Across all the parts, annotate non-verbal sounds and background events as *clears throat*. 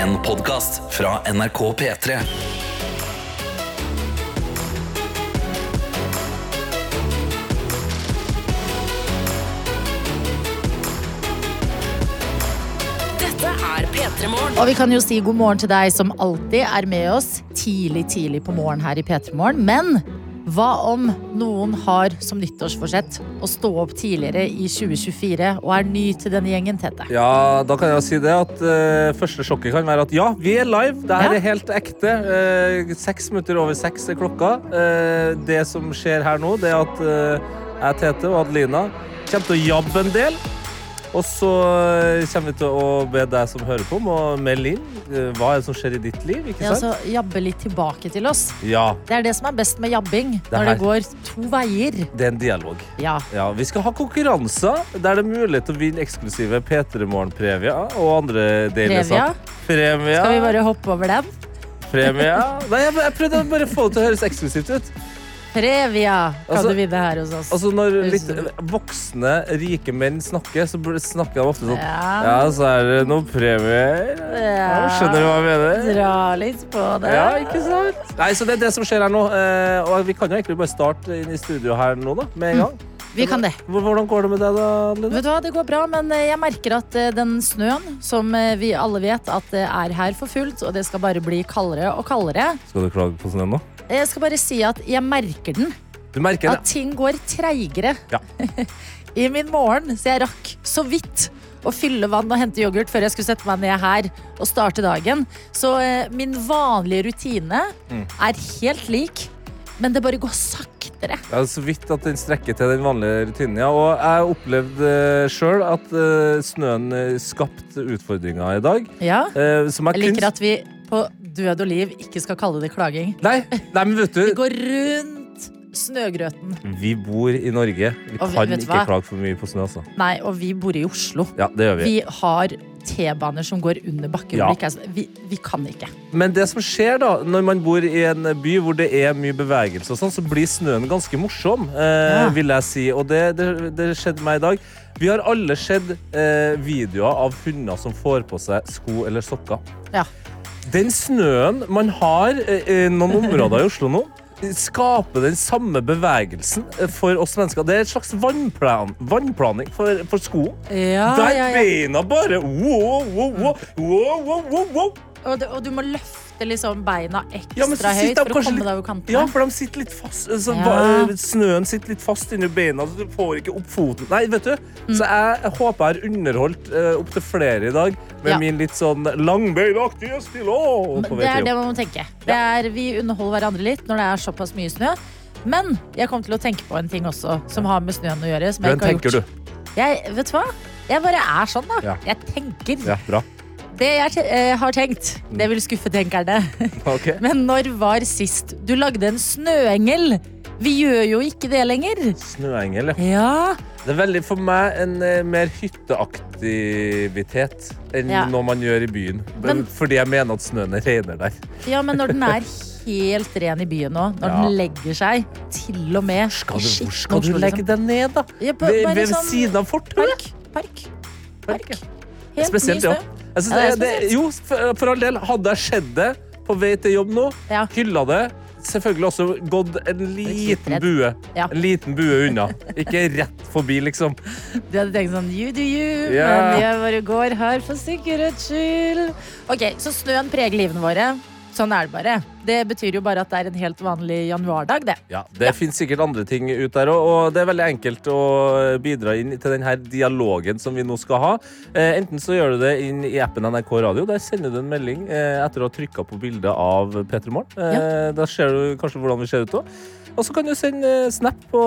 En podkast fra NRK P3. Dette er P3 Morgen. Og vi kan jo si god morgen til deg som alltid er med oss tidlig, tidlig på morgen her i P3 Morgen. Men hva om noen har som nyttårsforsett å stå opp tidligere i 2024 og er ny til denne gjengen, Tete? Ja, da kan jeg si det at uh, første sjokket kan være at ja, vi er live. Det her Ja. er helt ekte. Uh, seks minutter over seks er klokka. Uh, det som skjer her nå, det er at jeg, Tete og Adelina kommer til å jabbe en del. Og så eh, kommer vi til å be deg som hører på, om å melde inn. eh, hva er det som skjer i ditt liv? ikke Ja, sant? altså Jabbe litt tilbake til oss. Ja, Det er det som er best med jabbing. Det Når det går to veier. det er en dialog. Ja. Ja, Vi skal ha konkurranser der det er mulighet til å vinne eksklusive P3 Morgen-premier og andre deilige saker. Skal vi bare hoppe over dem? Premie. Nei, jeg, jeg prøvde bare å få det til å høres eksklusivt ut. Previa kan Altså- du vinne her hos oss. Altså Når litt voksne, rike menn snakker, så snakker de ofte sånn Ja. Ja, så er det noen premier. Ja, skjønner du hva jeg mener? Dra litt på det. Ja, ikke sant? Nei, så Det er det som skjer her nå. eh, Og vi kan jo egentlig bare starte inn i studio her nå, da. Med en gang. Vi kan det. Hvordan går det med deg, da? Lina? Vet du hva, Det går bra, men eh, jeg merker at eh, den snøen, som vi alle vet at det er her for fullt, og det skal bare bli kaldere og kaldere Skal du klage på snøen nå? Jeg skal bare si at jeg merker den. Du merker At det? ting går treigere. Ja. *laughs* I min morgen, så jeg rakk så vidt å fylle vann og hente yoghurt før jeg skulle sette meg ned her og starte dagen. Så eh, min vanlige rutine Mm. er helt lik, men det bare går saktere. Ja, så vidt at den strekker til den vanlige rutinen. Ja. Og jeg opplevde uh, sjøl at eh, snøen uh, skapte utfordringer i dag. Ja. eh, Jeg liker kun- at vi på død og liv ikke skal kalle det klaging. Nei, nei, men vet du *laughs* Vi går rundt snøgrøten. Vi bor i Norge. Vi Og kan vet ikke klage for mye på snø, altså. Nei, og vi bor i Oslo. Ja, det gjør vi. Vi har T-baner som går under bakken. Ja. Vi, vi kan ikke. Men det som skjer da, når man bor i en by hvor det er mye bevegelse, og sånn, så blir snøen ganske morsom, eh, Ja. vil jeg si. Og det, det, det skjedde meg i dag. Vi har alle sett eh, videoer av hunder som får på seg sko eller sokker. Ja. Den snøen man har eh, i noen områder i Oslo nå, skaper den samme bevegelsen eh, for oss mennesker. Det er et slags vannplan, vannplaning for, for skoen. Ja, Der ja, ja. beina bare wow, wow, wow, wow, wow, wow, wow. Og, det, og du må løfte liksom beina ekstra Ja, høyt for å komme litt- deg over kantene. Ja, for de sitter litt fast. Så Ja. Snøen sitter litt fast inni beina, så du får ikke opp foten. Nei, vet du. Så jeg, håper jeg har underholdt uh, opptil flere i dag med Ja. min litt sånn langbeinaktige stilå. Det er det man må tenke. Det er, vi underholder hverandre litt når det er såpass mye snø. Men jeg kom til å tenke på en ting også som har med snøen å gjøre. Som jeg ikke har gjort. Jeg, vet du hva? Jeg bare er sånn, da. Jeg tenker. Ja, bra. Det jeg eh, har tenkt, det vil skuffe tenkerne. *laughs* Okay. Men når var sist du lagde en snøengel? Vi gjør jo ikke det lenger. Snøengel, ja. Ja, Det er veldig for meg en eh, mer hytteaktivitet enn Ja. noe man gjør i byen. Men- Fordi jeg mener at snøen er renere der. ja, men når den er helt ren i byen nå, når Ja. den legger seg til og med Skal du, hvor skal du legge den ned, da? Ja, på- Ved, ved sånn siden av fortauet? Park. Park. Park, Park. Helt Spesielt, ny snø. Jeg synes Ja, det det, det, jo, for, for all del. Hadde jeg sett det på vei til jobb nå, Ja. hylla det, selvfølgelig også gått en liten bue. Ja. En liten bue unna. Ikke rett forbi, liksom. Du hadde tenkt sånn you do you, yeah. men jeg bare går her for sikkerhets skyld. Ok, Så snøen preger livene våre. Sånn er det bare. Det betyr jo bare at det er en helt vanlig januardag, det. Ja, det finnes sikkert andre ting ut der òg, og det er veldig enkelt å bidra inn til denne dialogen som vi nå skal ha. Eh, enten så gjør du det inn i appen NRK Radio. Der sender du en melding eh, etter å ha trykka på bildet av P3 Morgen. Eh, Da ser du kanskje hvordan vi ser ut òg. Og så kan du sende eh, snap på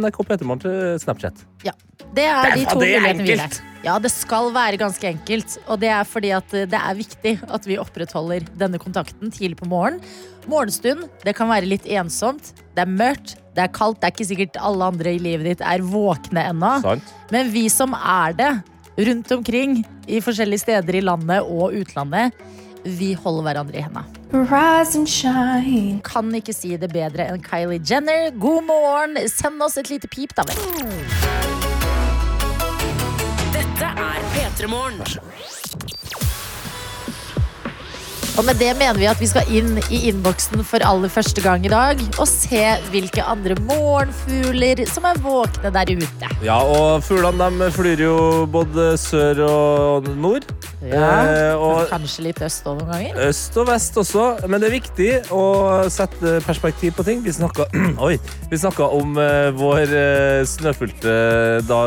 NRK P3 Morgen til Snapchat. Det er Det er- de to er mulighetene vi har. Ja, det skal være ganske enkelt. Og det er fordi at eh, det er viktig at vi opprettholder denne kontakten tidlig på morgenen. Morgenstund, det kan være litt ensomt. Det er mørkt, det er kaldt. Det er ikke sikkert alle andre i livet ditt er våkne ennå. Men vi som er det, rundt omkring i forskjellige steder i landet og utlandet, vi holder hverandre i henda. Kan ikke si det bedre enn Kylie Jenner. God morgen! Send oss et lite pip, da vel. Dette er P3 Morgen. Og med det mener vi at vi skal inn i innboksen for aller første gang i dag og se hvilke andre morgenfugler som er våkne der ute. Ja, og fuglene de flyr jo både sør og nord. Eh, og Kanskje litt øst òg noen ganger. øst og vest også. Men det er viktig å sette perspektiv på ting. Vi snakka, *clears throat* om eh, vår eh, snøfylte da,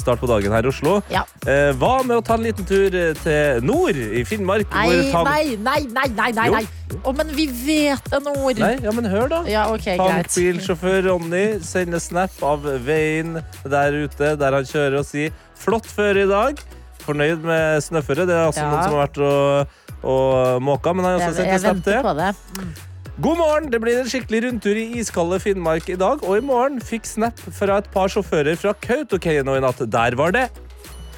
start på dagen her i Oslo. Ja. Eh, hva med å ta en liten tur eh, til nord, i Finnmark? Nei, tang- nei, nei, nei, nei, nei, nei. Å, men vi vet en ord. Nei, ja, men hør, da. Ja, okay. Tankbilsjåfør Ronny sender snap av veien der ute, der han kjører og sier 'flott føre i dag'. Fornøyd med snøføre. Det er altså Ja. noen som har vært og, og måka, men han har også sendt en snap til. på. God morgen! Det blir en skikkelig rundtur i iskalde Finnmark i dag. Og i morgen fikk snap fra et par sjåfører fra Kautokeino i natt. Der var det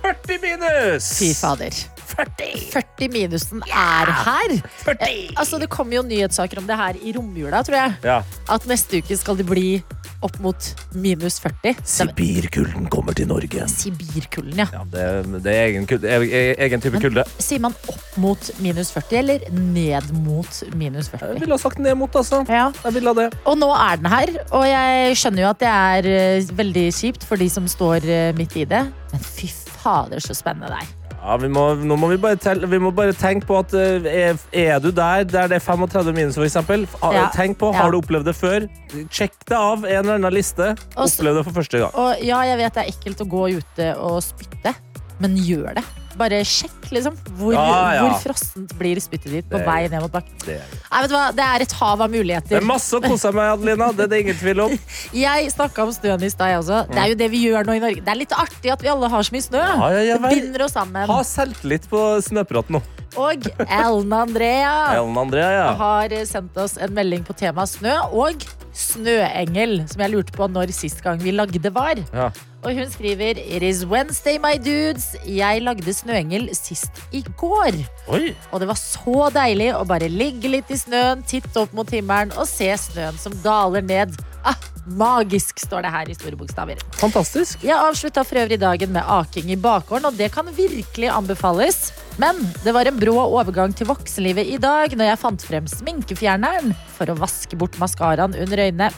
40 minus! Fy fader. 40! 40 minusen er her. 40. altså, det kommer jo nyhetssaker om det her i romjula, tror jeg. Ja. At neste uke skal det bli opp mot minus 40. Det er Sibirkulden kommer til Norge. Sibirkulden, ja. Ja, det, det er egen, kulde, egen, egen type kulde. Sier man opp mot minus 40, eller ned mot minus 40? Jeg ville ha sagt ned mot, altså. Ja. Jeg ville ha det. Og nå er den her, og jeg skjønner jo at det er eh, veldig kjipt for de som står eh, midt i det. Men fy fader, så spennende det er. Ja, vi må, nå må vi bare, telle, vi må bare tenke på at eh, er, er du der der det er 35 minus, f.eks.? Ja. Tenk på, Ja. har du opplevd det før? Sjekk det av en eller annen liste. Opplev det for første gang. Og ja, jeg vet det er ekkelt å gå ute og spytte, men gjør det. Bare sjekk, liksom. Hvor, Ja, ja. hvor frossent blir spyttet ditt på vei ned mot bakken. Det er? Det er et hav av muligheter. det er masse å kose seg med, Adelina. Det er det ingen tvil om. *laughs* Jeg snakka om snøen i stad, jeg også. Det er jo det vi gjør nå i Norge. Det er litt artig at vi alle har så mye snø. Ja, ja, ja, det binder oss sammen. Ha selvtillit på snøprat nå. Og Ellen Andrea *laughs* Ellen Andrea, ja. har sendt oss en melding på temaet snø og snøengel, som jeg lurte på når sist gang vi lagde var. ja. Og hun skriver It is Wednesday, my dudes. Jeg lagde snøengel sist i går. Oi. Og det var så deilig å bare ligge litt i snøen, titte opp mot himmelen og se snøen som daler ned. Ah, magisk, står det her i store bokstaver. Fantastisk. Jeg avslutta for øvrig dagen med aking i bakgården, og det kan virkelig anbefales. Men det var en brå overgang til voksenlivet i dag når jeg fant frem sminkefjerneren for å vaske bort maskaraen under øynene.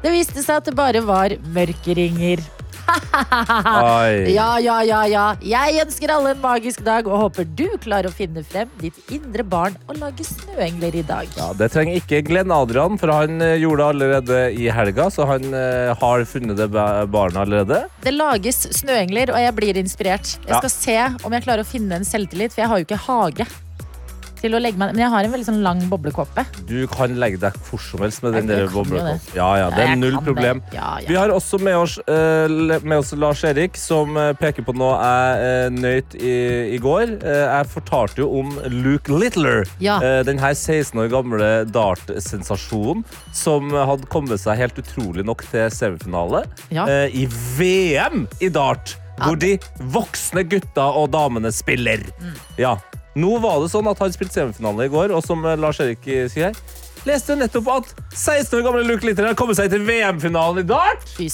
Det viste seg at det bare var mørkeringer. Oi. *laughs* Ja, ja, ja, ja. Jeg ønsker alle en magisk dag og håper du klarer å finne frem ditt indre barn og lage snøengler i dag. Ja, Det trenger ikke Glenn Adrian, for han eh, gjorde det allerede i helga. Så han eh, har funnet det barnet allerede. Det lages snøengler, og jeg blir inspirert. Jeg Ja. skal se om jeg klarer å finne en selvtillit, for jeg har jo ikke hage. Til å legge meg, men jeg har en veldig sånn lang boblekåpe. Du kan legge deg hvor som helst med den der boblekåpen. Ja, ja, det er null problem. Ja, ja. Vi har også med oss, eh, med oss Lars Erik, som eh, peker på noe jeg uh, nøt i, i går. Eh, jeg fortalte jo om Luke Littler. Ja. Eh, den her 16 år gamle dart-sensasjonen som hadde kommet seg helt utrolig nok til semifinale Ja. eh, i VM i dart. Hvor de voksne gutta og damene spiller. Mm. Ja. Nå var det sånn at han spilte semifinale i går, og som eh, Lars Erik eh, sier her, leste nettopp at 16 år gamle Luke Litter har kommet seg til VM-finalen i dart. Fy.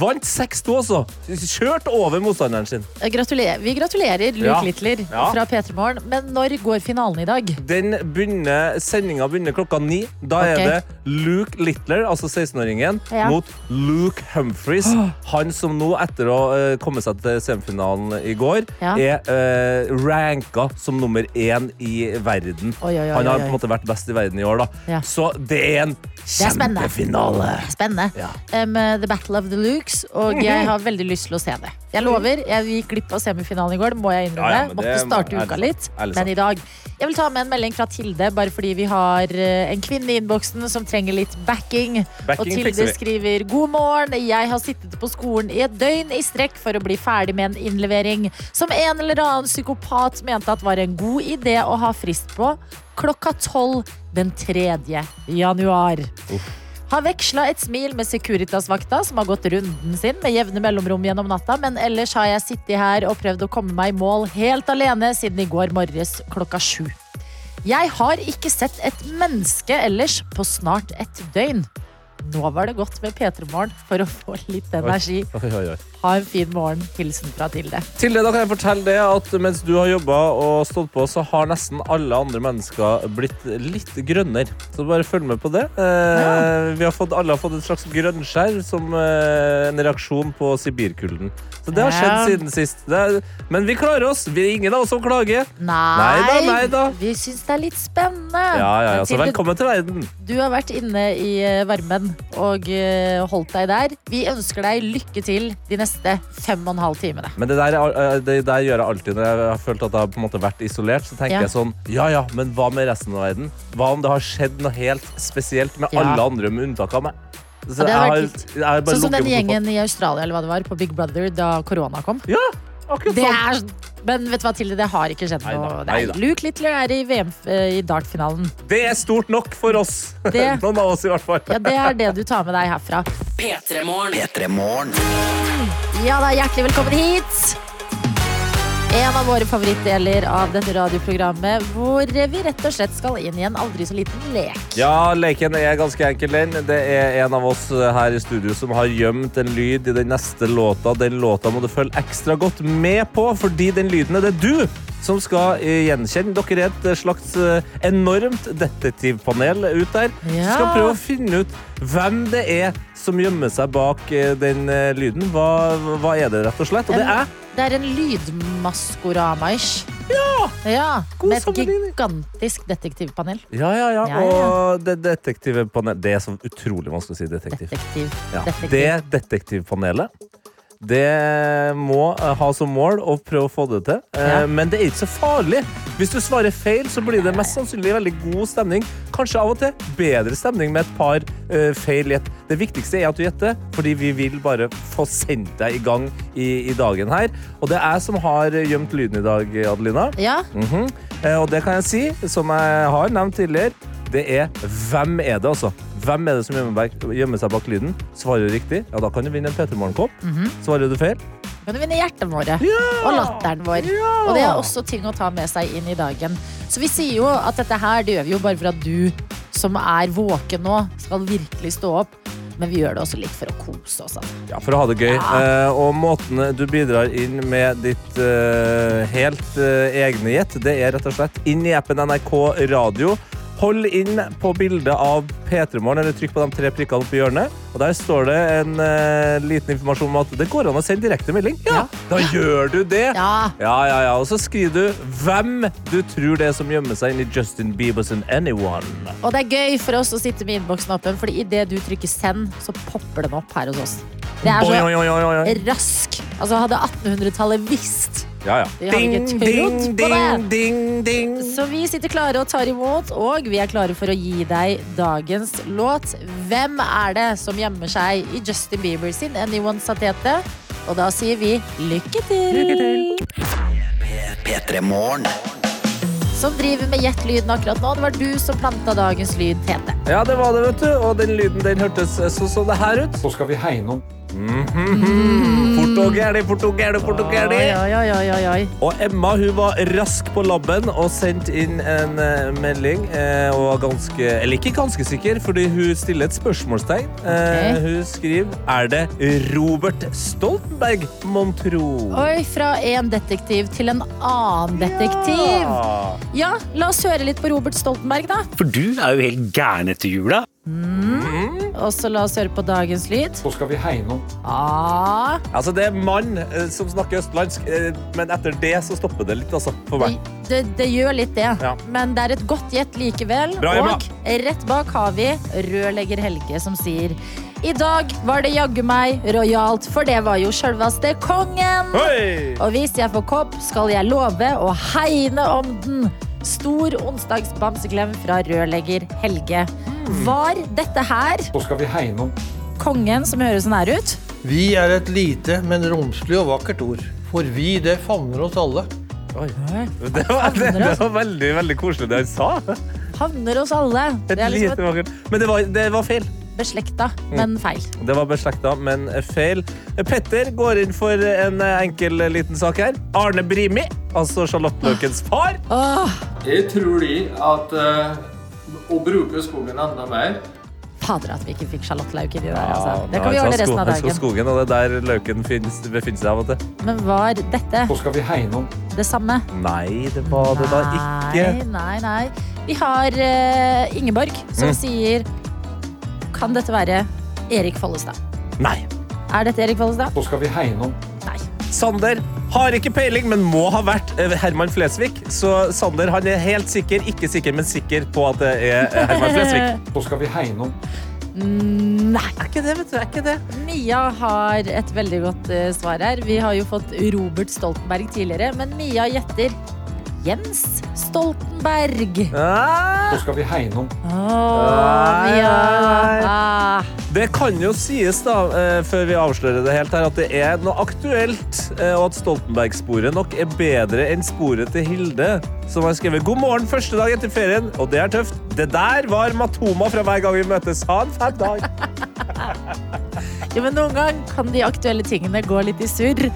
Vant 6-2 også. Kjørt over motstanderen sin. Gratulerer. Vi gratulerer Luke Ja. Littler Ja. fra P3 Morgen. Men når går finalen i dag? Den begynner, Sendinga begynner klokka ni. Da okay. er det Luke Littler, altså 16-åringen, Ja. mot Luke Humphries. Han som nå, etter å uh, komme seg til semifinalen i går, er uh, ranka som nummer én i verden. Oi, oi, oi, Han har på en måte vært best i verden i år, da. Så det er en er spennende. kjempefinale. Spennende. Ja. Um, The Battle of the Lukes, og jeg har veldig lyst til å se det. Jeg lover, jeg gikk glipp av semifinalen i går, det må jeg innrømme. Ja, ja, Måtte starte uka sant. litt, men i dag. Jeg vil ta med en melding fra Tilde, bare fordi vi har eh, en kvinne i innboksen som trenger litt backing. Backing og Tilde skriver God morgen, jeg har sittet på skolen i et døgn i strekk for å bli ferdig med en innlevering som en eller annen psykopat mente at var en god idé å ha frist på klokka tolv den 3. januar. Har veksla et smil med Securitas-vakta, som har gått runden sin med jevne mellomrom gjennom natta, men ellers har jeg sittet her og prøvd å komme meg i mål helt alene siden i går morges klokka sju. Jeg har ikke sett et menneske ellers på snart et døgn. Nå var det godt med P3 Morgen for å få litt energi. Oi, oi, oi. Ha en fin morgen. Hilsen fra Tilde. Tilde, da kan jeg fortelle det at mens du har jobba og stått på, så har nesten alle andre mennesker blitt litt grønnere. Så bare følg med på det. Eh, vi har fått, alle har fått et slags grønnskjær som eh, en reaksjon på sibirkulden. Så det har skjedd Ja. siden sist. Er, men vi klarer oss. Vi er ingen av oss som klager. Nei, Neida, neida. vi syns det er litt spennende. Ja, ja, ja. Så Tilde, velkommen til verden. Du har vært inne i eh, varmen og eh, holdt deg der. Vi ønsker deg lykke til de neste fem og en halv time. Men det der, er- eh, det der gjør jeg alltid når jeg har følt at jeg har på en måte vært isolert. Så tenker Ja. jeg sånn, ja ja, men hva med resten av verden? Hva om det har skjedd noe helt spesielt med Ja. alle andre med unntak av meg? Så Ja, det jeg har- jeg har bare Sånn som den gjengen i Australia eller hva det var, på Big Brother da korona kom. Ja, Det sånn. er, men vet du hva, Tilde, det har ikke skjedd noe. Det er Luke Little er i VM eh, i dartfinalen. Det er stort nok for oss. Det- *laughs* Noen av oss i hvert fall. Ja, det er det du tar med deg herfra. P3 P3 Morgen. Ja da, hjertelig velkommen hit! En av våre favorittdeler av dette radioprogrammet, hvor vi rett og slett skal inn i en aldri så liten lek. Ja, leken er ganske enkel. den. Det er en av oss her i studio som har gjemt en lyd i den neste låta. Den låta må du følge ekstra godt med på, fordi den lyden er det du som skal eh, gjenkjenne. Dere er et slags eh, enormt detektivpanel ut der. Ja. Skal prøve å finne ut hvem det er som gjemmer seg bak eh, den lyden. Hva, hva er det, rett og slett? Og det er Det er en lydmaskorama-ish. Ja! God med et gigantisk detektivpanel. Ja, ja, ja. Ja, ja. Og det detektivpanelet Det er så utrolig vanskelig å si detektiv. Detektiv. Ja. Detektiv. Det detektivpanelet det må eh, ha som mål å prøve å få det til. Eh, Ja. Men det er ikke så farlig. Hvis du svarer feil, så blir det mest sannsynlig veldig god stemning. Kanskje av og til bedre stemning med et par uh, feil gjett. Det viktigste er at du gjetter, fordi vi vil bare få sendt deg i gang i, i dagen her. Og det er jeg som har gjemt lyden i dag, Adelina. Ja, Mhm. Eh, Og det kan jeg si, som jeg har nevnt tidligere, det er hvem er det, altså. Hvem er det som gjemmer, seg bak lyden? Svarer du riktig, ja, da kan du vinne en Petermorgen-kopp Mm -hmm. Svarer du feil, kan du vinne hjertene våre. Og latteren vår. Og det er også ting å ta med seg inn i dagen. Så vi sier jo at dette her det gjør vi jo bare for at du som er våken nå, skal virkelig stå opp. Men vi gjør det også litt for å kose oss. Ja, for å ha det gøy. Ja. Eh, og måten du bidrar inn med ditt eh, helt eh, egne gjett, det er rett og slett inn i appen NRK Radio. Hold inn på bildet av P3morgen, eller trykk på de tre prikkene oppe i hjørnet. Og Der står det en uh, liten informasjon om at det går an å sende direkte melding. Ja, Da gjør du det! Ja, Ja, ja, ja. Og så skriver du hvem du tror det er som gjemmer seg inni Justin Bieber's and Anyone. Og det er gøy for oss å sitte med innboksen åpen, Fordi idet du trykker send, så popper den opp her hos oss. Det er så rask. Altså Hadde 1800-tallet visst. Ja, ja. Vi ikke Ding, trodd ding, på det. ding, ding, ding. Så vi sitter klare og tar imot, og vi er klare for å gi deg dagens låt. Hvem er det som gjemmer seg i Justin Bieber sin Anyone Satete? Og da sier vi lykke til! Lykke til. Som driver med gjett-lyden akkurat nå. Det var du som planta dagens lyd, Tete. Ja, det var det, vet du. Og den lyden den hørtes så, så det her ut. Så skal vi hegne om Og gærlig, fort og gærlig. Oi, oi, oi, oi. Og Emma hun var rask på labben og sendte inn en uh, melding. Uh, og var ganske, eller ikke ganske sikker, fordi hun stiller et spørsmålstegn. Uh, okay. hun skriver Er det Robert Stoltenberg, mon tro? Oi, fra en detektiv til en annen detektiv. Ja. Ja, la oss høre litt på Robert Stoltenberg, da. For du er jo helt gæren etter jula. Og så la oss høre på dagens lyd. Så skal vi hegne om Ah, Altså, det er mann eh, som snakker østlandsk, eh, men etter det så stopper det litt, altså, for det, meg. det, det gjør litt det, Ja. men det er et godt gjett likevel. Bra, og rett bak har vi rørlegger Helge som sier i dag var det jaggu meg rojalt, for det var jo sjølveste kongen. Hei! Og hvis jeg får kopp, skal jeg love å hegne om den. Stor onsdagsbamseklem fra rørlegger Helge. Var dette her Så skal vi hegne om kongen som høres sånn her ut? Vi er et lite, men romslig og vakkert ord. For vi, det favner oss alle. Oi. Det var, det, det var veldig, veldig koselig det han sa. Havner oss alle. Et Det er liksom lite vakkert. Men det var, det var feil. beslekta, Mm. men feil. Det var beslekta, men feil. Petter går inn for en enkel liten sak her. Arne Brimi, altså Charlotte Løkens far. Åh, Jeg tror de at eh, å bruke skogen enda mer Fader at vi ikke fikk sjalottløk inni der. Altså. Det ja, kan vi sa resten av dagen. dagen. skogen, og det er der løken finnes, befinner seg av og til. Men var dette Hvor skal vi hegne om. det samme? Nei, det var det da ikke. Nei, nei, nei. Vi har eh, Ingeborg som Mm. sier Kan dette være Erik Follestad? Nei. Er dette Erik Follestad? Hvor skal vi hegne om. Nei. Sander har ikke peiling, men må ha vært eh, Herman Flesvig. Så Sander han er helt sikker, ikke sikker, men sikker på at det er eh, Herman Flesvig. *laughs* Nå skal vi hegne om. Nei. Er ikke det, vet du. Er ikke det. Mia har et veldig godt eh, svar her. Vi har jo fått Robert Stoltenberg tidligere, men Mia gjetter Jens Stoltenberg. Ah, Nå skal vi hegne om. Nei, nei. Ah. det kan jo sies, da, eh, før vi avslører det helt her, at det er noe aktuelt, eh, og at Stoltenberg-sporet nok er bedre enn sporet til Hilde, som har skrevet 'God morgen første dag etter ferien', og det er tøft. Det der var Matoma fra hver gang vi møtes. Ha en fett dag. *laughs* Jo, men noen gang kan de aktuelle tingene gå litt i surr.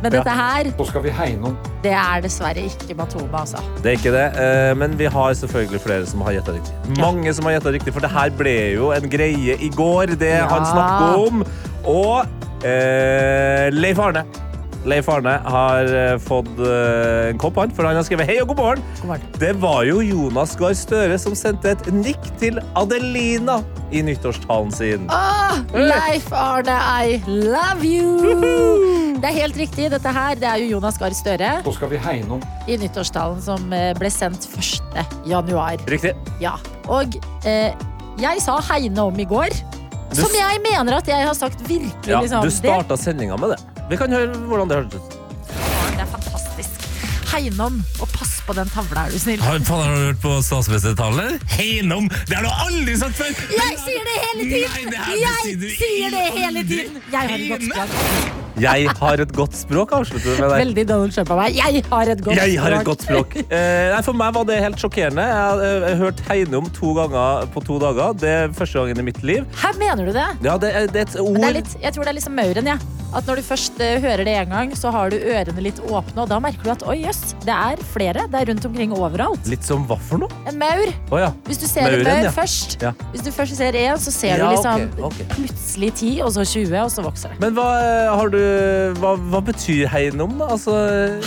Men Ja. dette her, Nå skal vi hegne om. Det er dessverre ikke Matoma, altså. Det er ikke det, eh, men vi har selvfølgelig flere som har gjetta riktig. Mange som har gjetta riktig, for det her ble jo en greie i går, det Ja. han snakket om. Og eh, Leif Arne. Leif Arne har eh, fått eh, en kopp, han, for han har skrevet 'Hei og god morgen'. God morgen. Det var jo Jonas Gahr Støre som sendte et nikk til Adelina i nyttårstalen sin. Åh, Leif Arne, I love you! Det er helt riktig. Dette her det er jo Jonas Gahr Støre Så skal vi hegne om. i nyttårstalen som eh, ble sendt 1. januar. Riktig. Ja. Og eh, jeg sa hegne om i går. Du Som jeg mener at jeg har sagt virkelig. Ja, liksom. du starta sendinga med det. Vi kan høre hvordan det hørtes ut. Det er fantastisk. Hegne om, og pass på den tavla, er du snill. Har, faen, har du hørt på statsministertalen? Heinom! Det har du aldri sagt før! Jeg sier det hele tiden! Nei, det sier Jeg du sier det hele tiden! Jeg har et godt språk. Jeg har et godt språk, avslutter du med Deg. Veldig Donald Trump av meg. Jeg har et godt Jeg har et godt språk. *laughs* Eh, nei, for meg var det helt sjokkerende. Jeg har eh, hørt Heinum to ganger på to dager. Det er første gangen i mitt liv. Her mener du det? Ja, det er, det er et ord det er litt, jeg tror det er liksom mauren, ja. At når du først eh, hører det en gang, så har du ørene litt åpne, og da merker du at oi, jøss, det er flere. Det er rundt omkring overalt. Litt som hva for noe? En maur. Oh, ja. Hvis du ser en Mauren, maur ja. først, Ja. hvis du først ser én, så ser du liksom okay, okay. plutselig ti, og så 20, og så vokser det. Men hva, eh, har du, hva, hva betyr hegnom, da? Altså,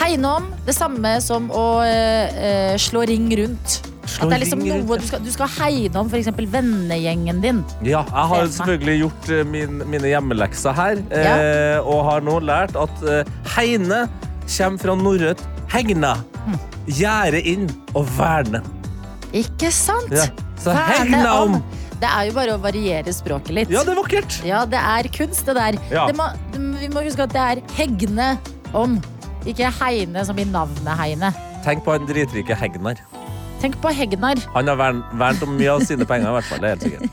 Hegne det samme som å eh, eh, slå ring rundt. At det er liksom noe du skal, du skal hegne om f.eks. vennegjengen din. Ja, jeg har selvfølgelig gjort eh, min, mine hjemmelekser her, eh, og har nå lært at eh, hegne kommer fra norrønt hegna. Hm. Gjerde inn og verne. Ikke sant? Ja. Så hegne hegna om. Det er jo bare å variere språket litt. Ja, det er vakkert. Ja, det er kunst, det der. Ja. Det må, vi må huske at det er hegne om, ikke hegne som i navnet heine. Tenk på han dritrike Hegnar. Tenk på Hegnar. Han har vern, vernt om mye av sine penger, i hvert fall. Det er helt sikkert.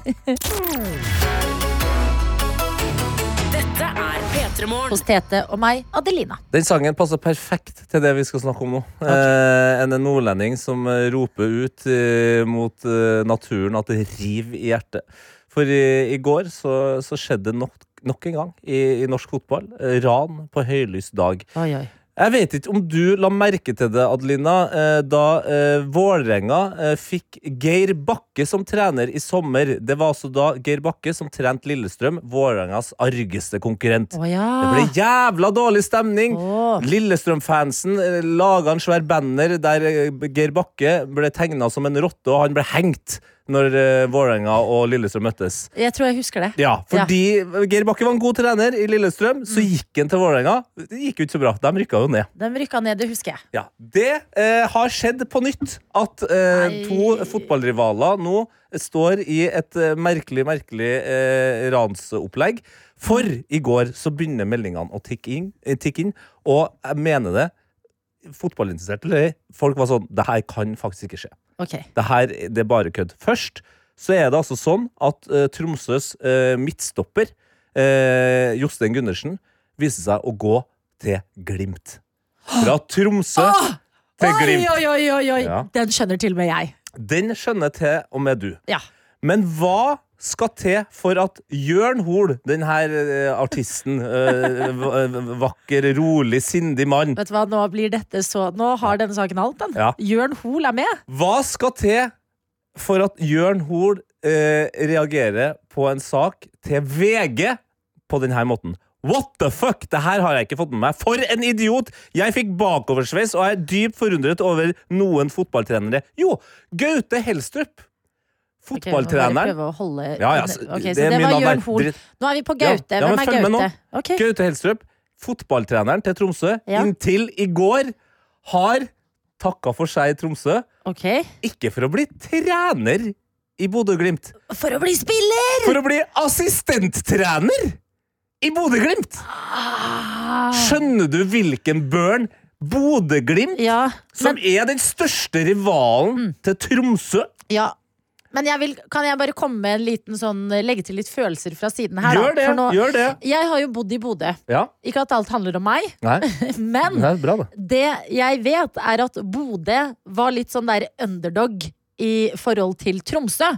Dette er P3 Hos Tete og meg, Adelina. Den sangen passer perfekt til det vi skal snakke om nå. Eh, en nordlending som roper ut eh, mot eh, naturen at det river i hjertet. For i, i går så, så skjedde det nok, nok en gang i, i norsk fotball. Ran på høylys dag. Oi, oi. Jeg vet ikke om du la merke til det, Adelina, eh, da eh, Vålerenga eh, fikk Geir Bakke som trener i sommer. Det var altså da Geir Bakke som trente Lillestrøm, Vålerengas argeste konkurrent. Å ja. Det ble jævla dårlig stemning. Lillestrøm-fansen laga en svær banner der Geir Bakke ble tegna som en rotte, og han ble hengt når uh, Vålerenga og Lillestrøm møttes. Jeg tror jeg husker det. Ja, fordi Geir Bakke var en god trener i Lillestrøm, så gikk han til Vålerenga. Det gikk jo ikke så bra. De rykka jo ned. De rykka ned, det husker jeg. Ja, Det uh, har skjedd på nytt at uh, to fotballrivaler nå står i et merkelig, merkelig ransopplegg. For i går så begynner meldingene å tikke inn, tikke inn og jeg mener det. Fotballinteresserte eller ei, folk var sånn Det her kan faktisk ikke skje. Ok. Det her det er bare kødd. Først så er det altså sånn at uh, Tromsøs uh, midtstopper, uh, Jostein Gundersen, viser seg å gå til Glimt. Fra Tromsø til Glimt. oi, oi, oi, oi. Ja. Den skjønner til og med jeg. Den skjønner til og med du. Ja. Men hva skal til for at Jørn Hoel, denne eh, artisten, eh, v- vakker, rolig, sindig mann Vet du hva, Nå blir dette så Nå har denne saken alt, den. Ja. Jørn Hoel er med. Hva skal til for at Jørn Hoel eh, reagerer på en sak til VG på denne måten. What the fuck? Det her har jeg ikke fått med meg. For en idiot! Jeg fikk bakoversveis og er dypt forundret over noen fotballtrenere. Jo, Gaute Helstrup. Ok, vi må bare Fotballtreneren. Okay, holde Ja, ja, så, okay, så det, det var Jørn. Hoel. Nå er vi på Gaute. ja, men Hvem er. Gaute? Okay. Gaute Helstrup, fotballtreneren til Tromsø, inntil i går har takka for seg i Tromsø. Ikke for å bli trener i Bodø-Glimt, For å bli spiller! for å bli assistenttrener i Bodø-Glimt! Skjønner du hvilken burn Bodø-Glimt, Ja, som er den største rivalen til Tromsø ja. Men jeg vil, kan jeg bare komme med en liten sånn Legge til litt følelser fra siden her, Gjør det! Nå, gjør det jeg har jo bodd i Bodø. Ja, Ikke at alt handler om meg, nei, *laughs* men det er bra, det jeg vet, er at Bodø var litt sånn der underdog i forhold til Tromsø.